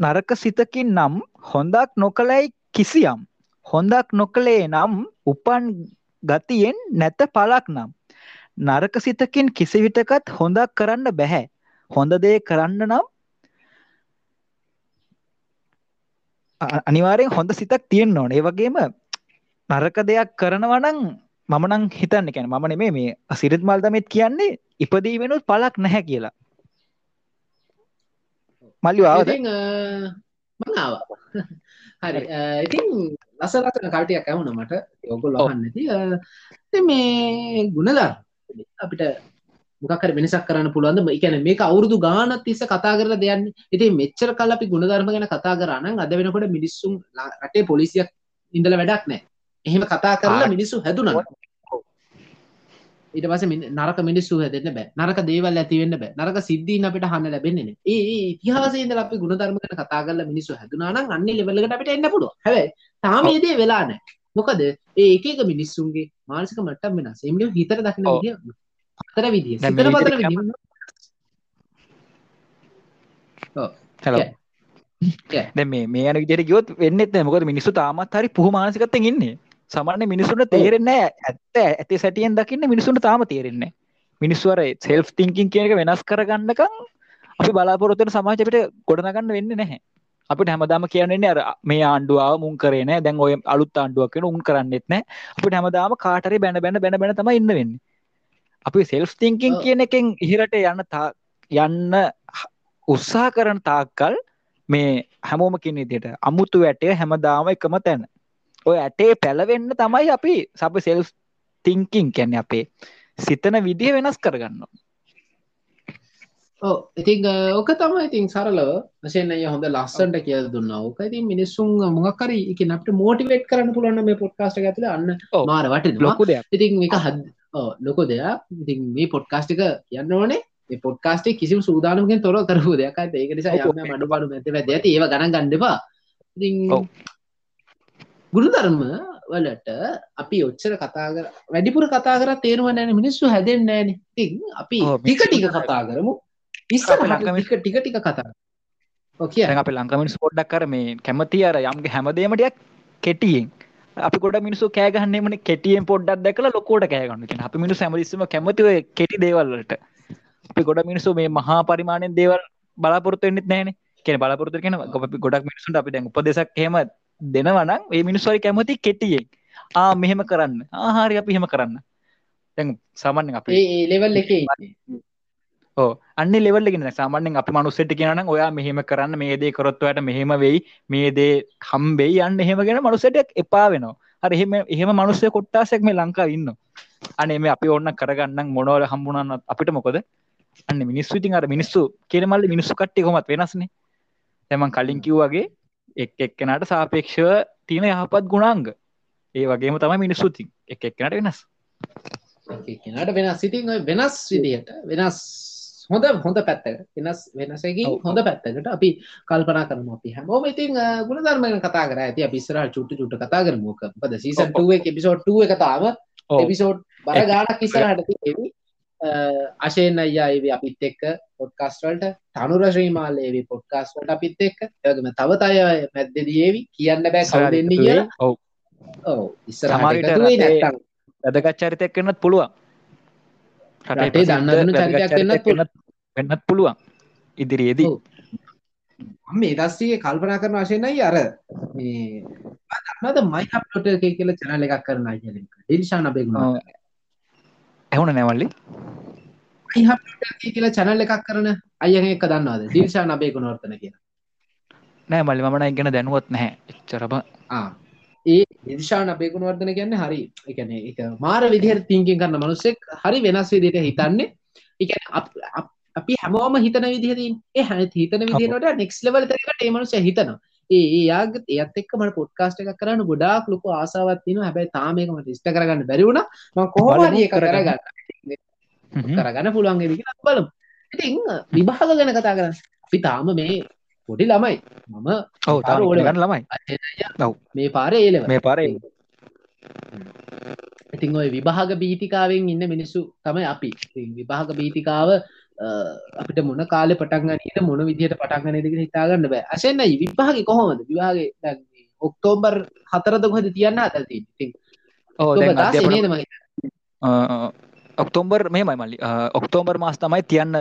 නරක සිතකින් නම් හොඳක් නොකලයි කිසියම්. හොඳක් නොකළේ නම් උපන් ගතියෙන් නැත පලක් නම්. නරක සිතකින් කිසිවිටකත් හොඳක් කරන්න බැහැ. හොඳ දේ කරන්න නම් අනිවාරයෙන් හොඳ සිතක් තියෙන් ඕන. ඒ වගේම නරක දෙයක් කරනවනං මමනං හිතන්න කැන මම නෙමේ මේ සිරිත් මල්දමෙත් කියන්නේ ඉපදී වෙනුත් පලක් නැහැ කියලා. මල්ලි ආවද මංආව හරි. ඉතින් ලස ලසන කල්ටයක් ඇවුන මට. යොගොල් ලහන්නති මේ ගුණදර් අපිට මොකර වෙනසක් කරන්න පුළුවන්ද? එකන මේක අවුරදු ගානත් තිස්ස කතා කරල දෙයන්න ඉති මෙච්චර කල් අපි ගුණධර්ම ගැන කතා කරන්න අද වෙනකොට මිනිස්සුම් රටේ පොලිසියක් ඉඳල වැඩක් නෑ එහෙම කතා කරලා මිනිස්සු හැදුනා ඊට පස නරක මිනිස්සු හැදන්න බෑ. නරක දේවල් ඇතිවෙන්න බෑ. නරක සිද්ධීන් අපිට හන්න ලැබෙන්නේ ඒ ඉතිහාසේද අපි ගුණධර්මකට කතා කරලා මිනිස්සු හැදුනානම් අන්නේ ලෙවලකට අපිට එන්න පුළුව හැබයි තාමේදේ වෙලා නෑ. මොකද ඒ එක මිනිස්සුන්ගේ මානසික මට්ටම් වෙනස්. එම හිතර දකින අතර විදිිය. සිතර පතර විදි දැ මේ මේ යන විදියට ගියොත් වෙන්නෙත් මොකද මිනිස්සු තාමත් හරි පුහ මානසිකත්තෙන් ඉන්නේ සමන්න මිනිසුන්ට තේරෙන්නේ ඇත්ත ඇති සැටියෙන් දකින්න මිනිසුන්ට තාම තේරෙන්නේ මිනිස්වර සෙල්් තිංකින් කියනක වෙනස් කරගන්නකම් අපි බලාපොරොත්තන සමාජපිට ගොඩනගන්න වෙන්න නැහැ. අපිට හැමදාම කියන්නේ අර මේ ආණ්ඩුවාව මුන් කරන දැන් ඔය අලුත් ආණ්ඩුවක් වෙන උන් කරන්නෙත් නෑ අපිට හැමදාම කාටරි බැන බැන බැන බැන තම ඉන්න වෙන්න. අපි සෙල්් තිංකින් කියන එකෙන් ඉහිරට යන්න යන්න උත්සා කරන තාක්කල් මේ හැමෝම කිනිදිට අමුතු වැටය හැමදාම එකම තැන ඔය ඇටේ පැලවෙන්න තමයි අපි සප සෙල් තිංකින් කැන්න අපේ සිතන විදිහ වෙනස් කරගන්න ඉතින් ඕක තම ඉතින් සරලව වශයෙන් අය හොඳ ලස්සන්ට කිය දුන්න. ඕක ඉතින් මිනිස්සුන් මොකරි එක අපට මෝටිවේට් කරන්න පුළුවන් මේ පොඩ්කාස්ට ඇතුල අන්න මාර වට ලොකු දෙයක්. ඉතින් එක හද ලොකෝ දෙයක්. ඉතින් මේ පොඩ්කාස්ටික කියන්න ඕනේ. පොඩ්කාස්ටේ කිසි සූදානමගෙන් තොර කරපු දෙයක්. ඒක නිසා යම මඩු බඩු ඇති ඇති ඒව ගණන් ගන්නවා ඉතින් ගුරුධර්ම වලට අපි ඔච්චර කතා කර වැඩිපුර කතා කර තේරුව නෑන මිනිස්සු හැදෙන් නෑන ති අපි ටික ටික කතා කරමු. අපේ ඉස්සර ලංකා මිනිස්සු- ටික ටික කතා ඕකිය අපේ ලංකා මිනිස්සු පොඩ්ඩක් කර මේ කැමති අර යම්ගේ හැමදේම ටිකක් කෙටියෙන්. අපි ගොඩ මිනිස්සු කෑ ගහන්නේ මොනේ කෙටියෙන් පොඩ්ඩක් දැකලා ලොකුවට කෑ ගන්න කියන අපි මිනිස්සු හැමතිස්සෙම කැමති ඔය කෙටි දේවල් වලට. අපි ගොඩ මිනිස්සු මේ මහා පරිමාණයෙන් දේවල් බලාපොරොත්තු වෙන්නෙත් නැහැනේ. කියන්නේ බලාපොරොත්තු අපි ගොඩක් මිනිස්සුන්ට අපි දැන් උපදේශක් එහෙම දෙනවා නම් ඒ මිනිස්සු හරි කැමති කෙටියෙන්. ආ මෙහෙම කරන්න. ආ හරි අපි එහෙම කරන්න. දැන් සාමාන්‍යයෙන් අපි ලෙවල් එක අන්න ලෙවල් එකගෙන සාමාන්‍යෙන් අපි මනුස්සෙට කියනනම් ඔයා මෙහෙම කරන්න මේ දේ කරොත්වයට මෙහෙම වෙයි මේ දේ හම්බෙයි යන්න එහෙමගෙන මනුසට එපා වෙනවා. හරි එහෙම එහෙම මනුස්සය කොට්ටාසෙක් මේ ලංකා ඉන්න අනේ මේ අපි ඔන්න කරගන්න මොනවල හම්බුනන්න අපිට මොකද? අන්න මිනිස්සු ඉතින් අර මිනිස්සු කියනමල්ල මිනිස්සු කට්ටි කොමත් වෙනස්නේ. තැමන් කලින් කිව්වගේ එක් එක්කෙනට සාපේක්ෂව තියෙන යහපත් ගුණාංග. ඒ වගේම තමයි මිනිස්සුතින් එක එක්කෙනට වෙනස්. කෙනට වෙනස්. සිතින් ඔය වෙනස් විදියට වෙනස් හොඳ හොඳ පැත්තක වෙනස් වෙනසකින් හොඳ පැත්තකට අපි කල්පනා කරම අපි හැමෝම ඉතින් ගුණ ධර්මය කතා කර. ඇති අපිස්සර චුට්ට චුට්ට කතා කරමුක පද සීසන් ඔව්, ඔව්. එපිසෝට් බර ගානක් ඉස්සරහට තියෙවි අශයෙන් අයියා ඒවි අපිත් එක්ක පොඩ්කාස්ටවල්ට තනුර ශ්‍රීමාලේවි පොඩ්කාස්වලට අපිත් එක්ක. ඒගම තව තය මැද්දදේවි කියන්න බෑ කවු දෙන්නේ කියලා. ඔව්. ඔව. ඉස්සර සමහර විට රටේ- වැදගත් චරිතයක් වෙන්නත් පුළුවන්. රටේ දන්න චරිතයක් පුළුවන්. වෙන්නත් පුළුවන්. ඉදිරියේදී. මේ දස්සේ කල්පනා කරන වශයෙන්යි අර මේ දන්නද මයි අප්ලෝට එක කියල චැනල එකක් කරන අයලක ඩිල්ෂාන බෙගුණ ඔව්. ඇහුණ නැවල්ලි කියලා චැනල් එකක් කරන අයහ එක දන්නවාද? ඩිල්ෂාන බේගුණ වර්තන කිය නෑ මල්ලි මන ඉගෙන දැනුවත් නැහැ. එච්චරම ඒ නිර්ෂාන බේගුණ වර්ධන කියන්න හරි එකන එක මාර විදිහර තිංකින් කරන්න මනුස්සෙක් හරි වෙනස් විදිට හිතන්නේ. එක අපි හැමෝම හිතන විදිහතින් ඒ හැ හිතන විදිහට නෙක්ස් ලවල් තරකට ඒමනුස හිතනවා ඒ යාග ඒත් එක් මට පොඩ්කාස්ට එක කරන්න ගොඩාක් ලොක ආසාවත්තින හැබැයි තාමකමට ඉස්ට කරගන්න බැරිවුණ කොහොම බලමු ඒක කරගන්න. කරගන්න. පුළුවන්ගේ විදිහ බලමු. ඉතින් විභාග ගැන කතා කරන්න. අපි තාම මේ පොඩි ළමයි. මම ඕල ගන්න ළමයි. මේ පාරේ ඒලව මේ පාරේ ඉතින් ඔය විභාග බීතිකාවෙන් ඉන්න මිනිස්සු තමයි අපි. විභාග බීතිකාව අපිට මොන කාලෙ පටන්ගනීට මොන විදිහට පටන්ගනයදක හිතාගන්න බෑ. අසෙන්න්නයි විභාග කොහොමද? විවාගේ මේ ඔක්තෝම්බර් හතරද කොහද තියන්න අතති ඔක්තෝම්බර් මෙමයි මල්ලි. ඔක්තෝම්බර් මාස් තමයි තියන්න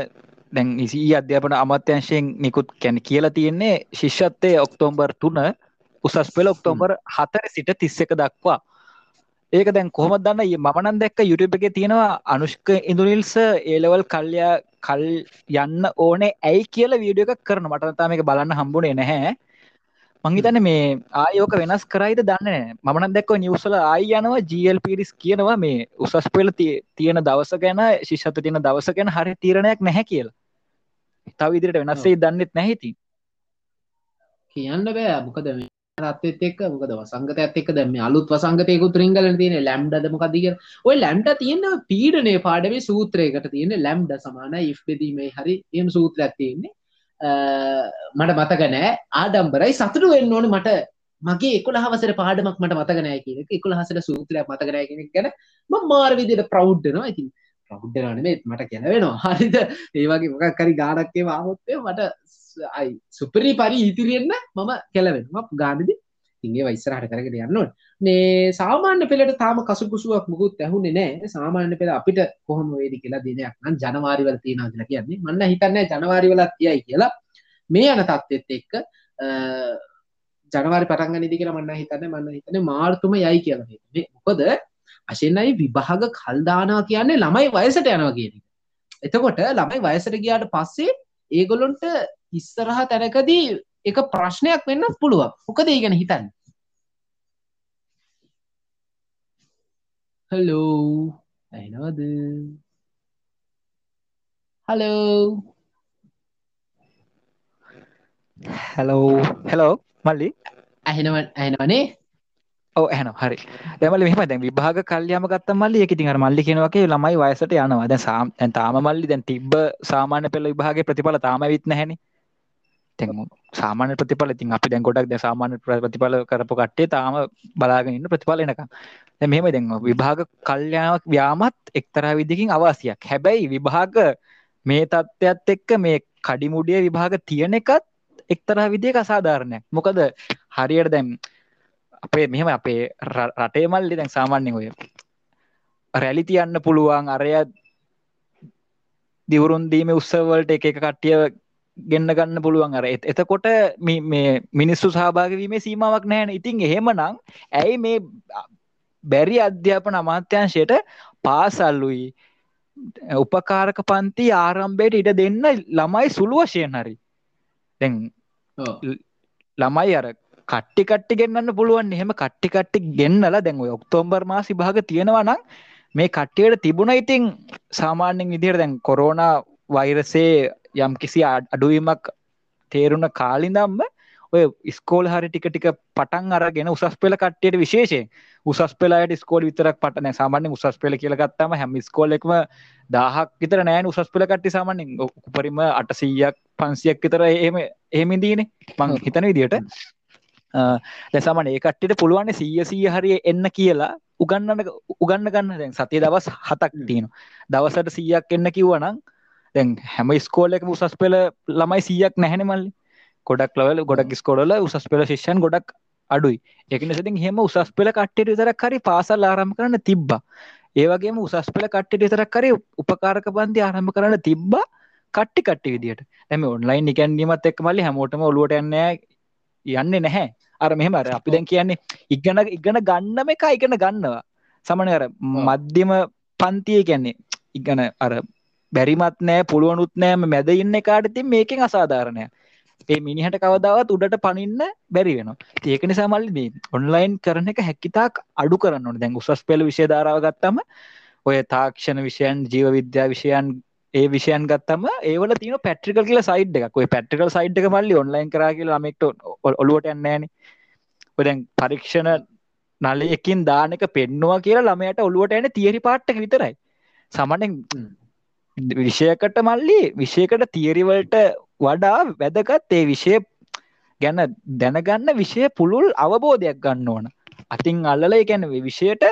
දැන් ඉසි අධ්‍යාපන අමත්‍යංශයෙන් නිකුත් කැන කියලා තියෙන්නේ ශිෂ්‍යත්තය ඔක්තෝම්බර් තුන උසස් පෙළ ඔක්තෝම්බර් හතර සිට තිස්ස එක දක්වා ඒක දැන් කොහොම දන්න? මනන් දැක්ක යුටප එක තියෙනවා අනුෂ්ක ඉඳුනිල්ස ඒලවල් කල්ලයා කල් යන්න ඕනේ ඇයි කියල වීඩියෝ එකක් කරන මටතාම එක බලන්න හම්බුණේ නැහැ. මංහිතන මේ ආයෝක වෙනස් කරයිද දන්න මන දැක්ව නිවසල ආය යනවා ජල් පිරිස් කියනවා මේ උසස් පෙල තියෙන දවස ගැන ශිෂත තියෙන දවස ගැන හරි තීරණයක් නැහැ කියලා. තව ඉදිරිට වෙනස්සේ දන්නෙත් නැහිති කියන්න බෑ. මොකද මේ රත්තෙත් එක් මොකද වසංගත ඇත් එක් දැම අලුත් වසංගතයකුත් රිංගල තියෙන ලැම්ඩ මොකදක ඔය ලැම්ට තියෙන පීඩනය පාඩවේ සූත්‍රයකට තියෙන ලැම්ඩ සමාන ඉෆ්පෙදීමේ හරි එම සූත්‍ර ඇත්තියෙන්නේ මට මතක නෑ. ආඩම්බරයි සතුටු වෙන්න ඕන මට. මගේ එකොල හවසර පාඩමක් මට මතකනෑ කියන එකොල හසට සූත්‍රයක් මතකනෑ කෙනෙක් ගැන ම මාර විදියට ප්‍රෞද්ධනවා ඉතින් ප්‍රෞද්ධනනේ මට කැනවෙනවා හරිද? ඒවගේ මොකක් කරි ගානක්කේ වාහොත්තය මට අයි. සුපරි පරි ඉතිරියෙන්න්න මම කෙලවෙනවා ගානදි ඉගේ වයිස්සරහට කරගෙන යන්නවට මේ සාමාන්‍ය පෙළට තාම කසුකුසුවක් මුකුත් ඇහුන්නේ නෑ සාමාන්‍ය පෙළ අපිට කොහොම වේදි කියලා දිනයක් නම් ජනවාරිවල තියෙනවා කියලා කියන්නේ. මන්න හිතන්නේ ජනවාරිවලත් තියයි කියලා. මේ යන තත්ත්වෙත් එක්ක ජනවාරි පටන්ග නිදි කියලා මන්න හිතන්න මන්න හිතන මාර්තුම යයි කියලා මොකද? අශෙන්න්නයි විභාග කල්දානා කියන්නේ ළමයි වයසට යනවා කියන එතකොට ළමයි වයසට ගියාට පස්සේ ඒගොලොන්ට ඉස්සරහ තැනකදී එක ප්‍රශ්නයක් වෙන්න පුළුවන්. මොකද ඒ ගැන හිතන්න? හලෝ ඇනවද හලෝ හැලෝ හෙලෝ මල්ලි? ඇහෙනව ඇහෙනවනේ ඔව ඇන හරි. දැමල මෙහම දැන් විභාග කල්යම ගත්ත මල්ලි එක තිහර මල්ලි කෙනවගේ ළමයි වයසට යනවා. දැ සාම් තාම මල්ලි දැන් තිබ්බ සාමාන්‍ය පෙළ විභාගේ ප්‍රතිඵල තාම විත් නැහැනි තැන් සාමාන්‍ය ප්‍රතිඵල ඉතින් අපි දැන් ගොඩක් දැන් සාමාන්‍ය ප්‍රතිඵල කරපු කට්ටිය තාම බලාගෙන ඉන්න ප්‍රතිඵල එනකම්. දැන් මෙහෙම දැන් විභාග කල්යාණක් ව්‍යාමත් එක්තරා විදිහකින් අවශ්‍යයක් හැබැයි විභාග මේ තත්ත්වයක් එක්ක මේ කඩිමුඩිය විභාග තියෙන එකත් එක්තරා විදිහක අසාධාරණයක්. මොකද හරියට දැන් අපේ මෙහෙම අපේ රටේ මල්ලි දැන් සාමාන්‍යයෙන් ඔය රැලි තියන්න පුළුවන් අරය දිවුරුන් දීම උත්සවවලට එක එක කට්ටිය ගෙන්න්න ගන්න පුළුවන්. අර එතකොට මේ මිනිස්සු සහභාගවීමේ සීමාවක් නෑන ඉතින් එහෙමනම් ඇයි මේ බැරි අධ්‍යාපන අමාත්‍යංශයට පාසල්ලුයි උපකාරක පන්ති ආරම්භයට ඉඩ දෙන්න ළමයි සුළු වශයෙන් හරි. දැන් ළමයි අර කට්ටි කට්ටි ගෙන්න්න පුළුවන්. එහෙම කට්ටි කට්ටි ගෙන්නල දැන් ඔක්තෝම්බර් මාසි භාග තියෙනවා නම් මේ කට්ටියට තිබුණ ඉතින් සාමාන්‍යෙන් විදිර දැන් කොරෝණ වෛරසේ යම් කිසි අඩුවීමක් තේරුණ කාලිදම්ම ඔය ස්කෝල් හරි ටික ටික පටන් අරගෙන උසස් පෙළ කට්ටියට විශේෂයෙන්. උසස් පෙලාට ස්කෝල් විතරක් පටන සාමාන්‍ය උසස් පෙළ කියලගත්තම හැම ස්කෝලෙක්ම දාහක් විතර නෑන උසස් පෙළ කට්ටි සාමාන්‍යෙන් උපරිම අටසීයක් පන්සියක් විතර එහෙම එහෙමිදීනේ මං හිතන විදිට දැසාමන ඒ කට්ටිට පුළුවන් සීය සීය හරි එන්න කියලා උගන්නන උගන්න ගන්න. දැන් සතිය දවස් හතක් තියෙන දවසට සීයක් එන්න කිව්වනම් දැන් හැම ස්කෝලක උසස් පෙළ ළමයි සීයක් නැහැන මල්ලි. ගොඩක් ලවල ගොඩක් ස්කෝඩල උසස් පෙළ ශිෂන් ගොඩක් අඩුයි. එකන සතින් හෙම උසස් පෙළ කට්ටට විතරක් හරි පාසල් ආරම් කරන්න තිබ්බ. ඒවගේම උසස් පෙළ කට්ටට විතරක් කරි උපකාරක බන්ධය ආරම්භ කරන්න තිබ්බා කට්ටි කට්ටි විදිට ඇම ඔන්ලයින් නිකැන්ීමත් එක් මල්ලි හැමෝටම ඔලුවට යන්න යන්නේ නැහැ. අර මෙහෙම අර අපි දැන් කියන්නේ ඉගන ඉගන ගන්නම එක ඉගෙන ගන්නවා. සමන අර මධ්‍යම පන්තිය කියන්නේ ඉගන අර බැරිමත් නෑ පුළුවනුත් නෑම මැද ඉන්න කාට තින් මේකෙන් අසාධාරණය ඒ මිනිහට කවදාවත් උඩට පනින්න බැරි වෙන ඒක නිසා මල්ලි මේ ඔන්ලයින් කරන එක හැකිතාක් අඩු කරන්න ඕන. දැන් උසස් පෙළ විෂය ධාරාව ගත්තම ඔය තාක්ෂණ විෂයන් ජීව විද්‍යා විෂයන් ඒ විෂයන් ගත්තම ඒවල තින පැට්‍රිකල් කියල සයිඩ් එකක්. ඔය පැට්‍රිකල් සයිඩ් එක මල්ලි ඔන්ලයින් කර කියලා මෙක්ට ඔලුවට යන්නෑන ඔදැන් පරීක්ෂණ නලයකින් දානක පෙන්නවා කියලා ළමයට ඔලුවට ඇන තියරි පාට්ටක විතරයි. සමනෙන් විෂයකට මල්ලි විෂයකට තියරිවලට වඩා වැදගත් ඒ විෂය ගැන දැනගන්න විෂය පුළුල් අවබෝධයක් ගන්න ඕන. අතින් අල්ලල ගැන විෂයට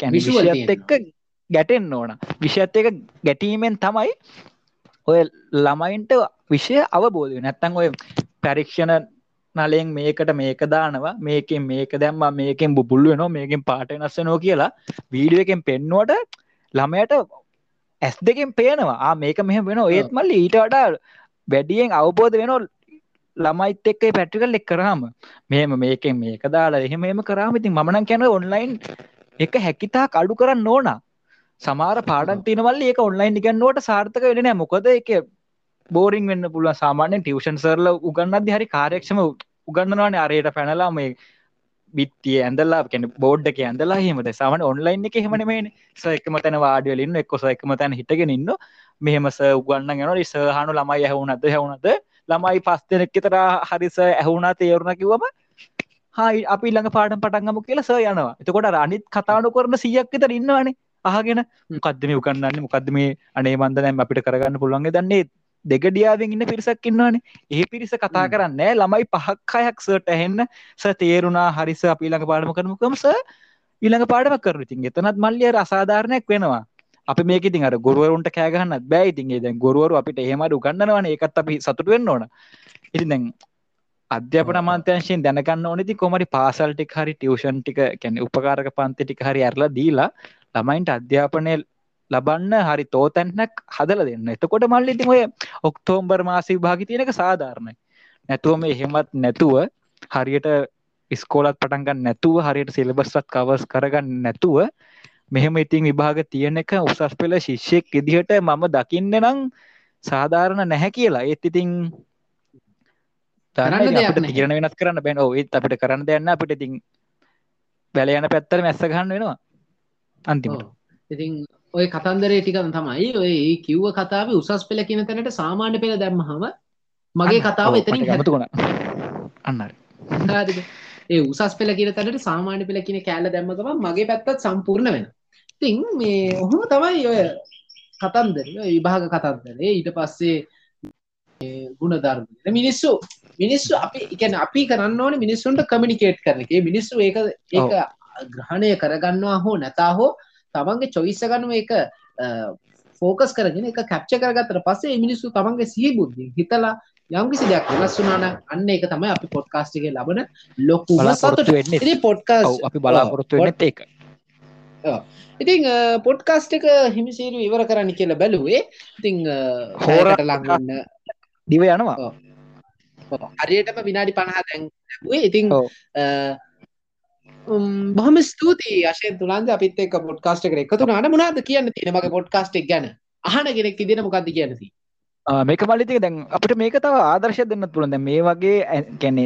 විශෂත් එක්ක ගැටෙන් ඕන. විෂත් එක ගැටීමෙන් තමයි ඔය ළමයින්ට විෂය අවබෝධය නැත්තං ඔය පරීක්ෂණ නලෙන් මේකට මේක දානවා මේකෙන් මේක දැම්ම මේකෙන් බුල්ලු වෙනවා මේකින් පාට නස්සනෝ කියලා වීඩිය එකෙන් පෙන්නුවට ළමයට ඇස් දෙකෙන් පේනවා. මේක මෙහම වෙන ඒත් මල්ල ඊට වඩා වැඩියෙන් අවබෝධ වෙන ළමයිත් එක්ක පැටිකල් එක් කරාම. මෙම මේකෙන් මේක දාලා එහෙම එම කරාම ඉතින් මනන් කැන ඔන්ලයින් එක හැකිතා කඩු කරන්න ඕනා. සමාර පාඩන් තිනවල් ඒක ඔන්ලයින් ඉගන්නවට සාර්ථක වෙන මොකද එක බෝරිං වෙන්න පුළුව සාමාන්‍යෙන් ටියවෂන් සරල උගන්නද හරි කාරයක්ෂම උගන්නවාන අරයට පැනලා මේ බිත්තිය ඇඳලා කෙන බෝඩ් එක ඇඳලා හෙමට සමන ඔන්ලයින් එක හෙමනමේන සයකම තැන වාඩියලින්න එක්කොස එකම තැන හිටගෙන ඉන්න මෙහෙමස උගන්න ගෙන රිසාහනු ළමයි ඇහුනද හැවුනද ළමයි පස් දෙනෙක් තර හරිස ඇහුුණා තේරුණ කිවම හයි අපි ළඟ පාඩම් පටන්ගම කියලා ස යනවා. එතකොට අනිත් කතානු කරන සියක් විතර ඉන්නවානේ අහගෙන. මොකක්දම උකන්නන්න මොකක්ද මේ අනේ මන්දනෑම අපිට කරගන්න පුළුවන්ගේ දන්නේ දෙගඩියාවෙන් ඉන්න පිරිසක් ඉන්නවානේ. ඒ පිරිස කතා කරන්න ළමයි පහක් අයක් සට ඇහෙන්න. ස තේරුණා. හරිස අපි ඊළඟ පාඩම කරමකමස ඊළඟ පාඩම කරු ඉතින් එතනත් මල්ලිය අසාධාරණයක් වෙනවා. අපි මේක ඉතින් අර ගොරුවරුන්ට කෑගහන්නත් බෑ. ඉතින් ඒ දැන් ගොරුවරු අපිට එහෙමට උගන්නනවන ඒකත් අපි සතුට වෙන්න ඕන. ඉතින් දැන් අධ්‍යාපන අමාත්‍යංශයෙන් දැනගන්න ඕනෙති කොමරි පාසල් ටික හරි ටියවෂන් ටික කැන උපකාරක පන්ති ටික හරි ඇරලා දීලා ළමයින්ට අධ්‍යාපනය ලබන්න හරි තෝතැන්නක් හදල දෙන්න. එතකොට මල්ල ඉතින් ඔය ඔක්තෝම්බර් මාසි භාගි තියෙනක සාධාරණය. නැතුවම එහෙමත් නැතුව හරියට ඉස්කෝලත් පටන්ගන්න නැතුව හරියට සිලබස්වත් කවස් කරගන්න නැතුව මෙහෙම ඉතින් විභාග තියෙන එක උසස් පෙළ ශිෂ්‍යයෙක් ඉදිහට මම දකින්න නම් සාධාරණ නැහැ කියලා. ඒත් ඉතින් තිරන වෙනස් කරන්න බැන. ඒත් අපිට කරන්න දෙන්න අපිට ඉතින් බැල යන පැත්තර මැස්ස ගන්න වෙනවා. අන්තිමට. ඉතින් ඔය කතන්දරේ ටිකන තමයි ඔය කිව්ව කතාව උසස් පෙළ කියන තැනට සාමාන්‍ය පෙළ දැම්මහම මගේ කතාව එතනින් හැතුුණ අන්නර ඒ උසස් පෙළ කියන තැනට සාමාන්‍ය පෙළ කියන කෑල්ල දැම්මකම මගේ පැත්තත් සම්පූර්ණ වෙන තින් මේ ඔහොම තමයි ඔය කතන්දර විභාග කතන්දරේ ඊට පස්සේ ගුණධර්ම මිනිස්සු. මිනිස්සු අපි එකන අපි කරන්න ඕන මිනිස්සුන්ට කමිනිකේට් කරන එක. මිනිස්සු ඒක ඒක ග්‍රහණය කරගන්නවා හෝ නැතා හෝ තමන්ගේ චොයිස්ස ගනුව එක ෆෝකස් කරගෙන එක කැප්ච කරගත්තර පස්සේ මිනිස්සු තමන්ගේ සී බුද්ධි හිතලා යම්කිසි දෙයක් වෙනස් වුනාන අන්න එක තමයි අපි පොඩ්කාස්ටිගේ ලබන ලොකු බලාපොරොත්තු වෙන්නේ. පොඩ්කාස් අපි බලාපොරොත්තු වෙන්නත් ඒක ඉතිං පොඩ්කාස්ට එක හිමිසීරු ඉවර කරන්න කියලා බැලුවේ. ඉතිං හෝරට ලඟන්න දිව යනවා. හරියටම විනාඩි පණහා දැන්වේ ඉතිං බහම ස්තුතියි. අශයෙන් තුළන්ද අපිත් එක් පොඩ්කාස්ට කර එකතු නාන මනාද කියන්න තියෙන මගේ පොඩ්කාස්ටෙක් ගැන? අහන ගෙනෙක් ඉදින මොකක්ද කියනති මේක මලිතික දැන් අපිට මේක තව ආදර්ශය දෙන්න පුළුවන්ද මේ වගේ කැනෙ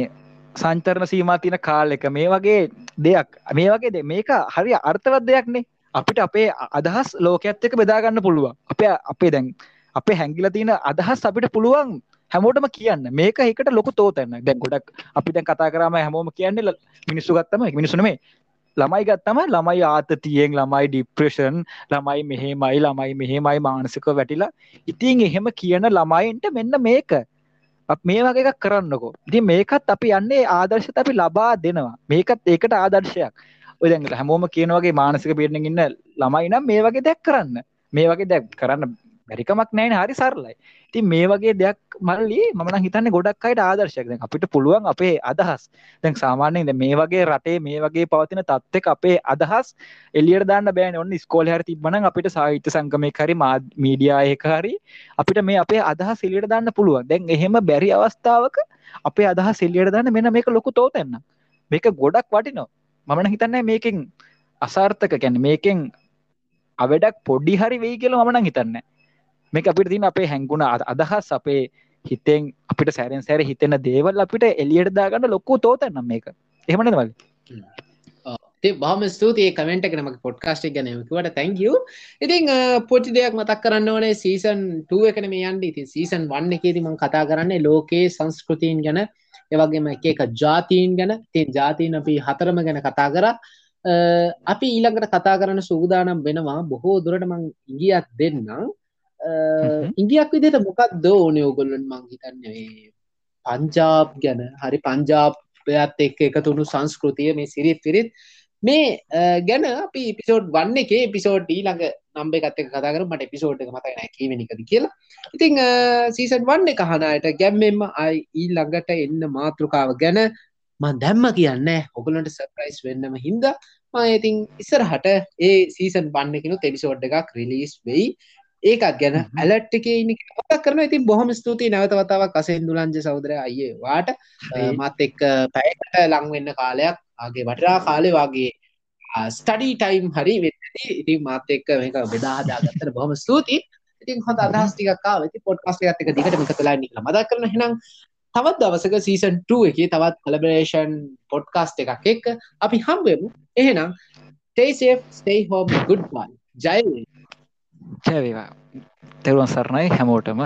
සංචරණ සීමා තියන කාල එක මේ වගේ දෙයක් මේ වගේ මේක හරි අර්ථවත් දෙයක්නේ අපිට අපේ අදහස් ලෝකඇත් එක බෙදාගන්න පුළුවන්. අපේ අපේ දැන් අපේ හැංගිල තියෙන අදහස් අපිට පුළුවන් හැමෝටම කියන්න. මේක එකට ලොක තෝතැන්න. දැන් ගොඩක් අපි දැන් කතා කරම හැමෝම කියන්නේ මිනිස්සු ගත්තම මිනිසුනේ ළමයි ගත්තම ළමයි ආතතියෙන් ළමයි ඩිප්‍රේෂන් ළමයි මෙහෙමයි ළමයි මෙහෙමයි මානසික වැටිලා. ඉතින් එහෙම කියන ළමයින්ට මෙන්න මේක. මේ වගේ එකක් කරන්නකෝ. ඉතින් මේකත් අපි යන්නේ ආදර්ශත අපි ලබා දෙනවා. මේකත් ඒකට ආදර්ශයක්. ඔය දැන් හැමෝම කියන වගේ මානසික පීඩනකින් ඉන්න ළමයි නම් මේ වගේ දෙයක් කරන්න. මේ වගේ දෙයක් කරන්න බැරිකමක් නෑන හරි සරලයි. ති මේ වගේ දෙයක් මල්ලි මන හිතන්න ගොඩක් අයට ආදර්ශයක්. දැන් අපිට පුළුවන් අපේ අදහස්. දැන් සාමාන්‍යයෙන් මේ වගේ රටේ මේ වගේ පවතින තත්ත්ක අපේ අදහස් එලියට දාන්න බෑන. ඔන්න ස්කෝල හර තිබන අපිට සාහිත්‍ය සංගමය හරි මීඩියා එක හරි අපිට මේ අපේ අදහස් එලියට දාන්න පුළුවන්. දැන් එහෙම බැරි අවස්ථාවක අපේ අදහස් එලියට දාන්න මෙන මේක ලොකු තෝතැන්න මේක ගොඩක් වටිනෝ මමන හිතන්න මේකින් අසාර්ථක. කැන මේකෙන් අවඩක් පොඩ්ඩි හරි වෙයි කියල මන හිතන්න මේක අපිට තින අපේ හැංගුණ අදහස් අපේ හිතෙන් අපිට සැරෙන් සැර හිතෙන දේවල් අපිට එලියට දාගන්න ලොක්කු තෝතන්නම් මේක. එහමන වල බහම ස්තුතියි කමෙන්ට එකනම පොඩ්කාස්ට් ගැනකට තැංකව ඉතිං පොටි දෙයක් මතක් කරන්න ඕනේ. සීසන් 2 එකන මේ යන්ඩ ඉති සීසන් වන්න එකේදීම කතා කරන්නේ ලෝකයේ සංස්කෘතියන් ගැන එවගේම එක එක ජාතීන් ගැන. තින් ජාතීන් අපි හතරම ගැන කතා කර. අපි ඊළඟට කතා කරන්න සූදානම් වෙනවා. බොහෝ දුරට මං ඉගියත් දෙන්නම්. ඉංගියක් විදිට මොකක් දෝන ඔගොල්ලන් මං හිතන්නේ? පංජාබ් ගැන. හරි පංජාබ්යත් එක් එකතුුණු සංස්කෘතිය මේ සිරිත් පිරිත්. මේ ගැන අපි පිසෝඩ් වන්න එක පිසෝඩ් ඊළඟ නම්බේ කත්තක කතාකර මට පිසෝඩ් එක මතයි නෑ කීමනිකද කියලා. ඉතිං සීසන් වන්න එක හනයට ගැම්මෙන්ම අයි ඊ ළඟට එන්න මාතෘකාව ගැන මන් දැම්ම කියන්න ඔගලන්ට සර්ප්‍රයිස් වෙන්නම හින්ද. මා ඉතින් ඉස්සරහට ඒ සීසන් බන්න කෙනු තෙබිසෝඩ් එකක් රිලිස් වෙයි ඒකත් ගැන ඇලට් එක ඉන්න කතා කරන ඉතින් බොහොම ස්තුතියි. නැවත වතාවක් අසෙන් දුලංජ සෞදරය අයියේ වාට මත් එක්ක පැයකට ලංවෙන්න කාලයක් ආගේ වටරා කාලේ වගේ ස්ටඩී ටයිම් හරි වෙති ඉතින් මාත් එක්ක මේක බෙදාදාගත්තට බොහොම ස්තුතියි. ඉතින් හොඳ අදහස් ටිකක් ආව. ඉතින් පොඩ්කාස්ට් එකත් එක දිගටම එකතුලා ඉන්න කියලා මතක් කරන එහෙනම් තවත් දවසක සීසන් 2 එකේ තවත් කොලැබරේෂන් පොඩ්කාස්ට් එකක් එක්ක අපි හම්බෙමු එහෙනම් stay safe stay home goodbye. ජය ජයවේවා තෙරුවන් සරණයි හැමෝටම.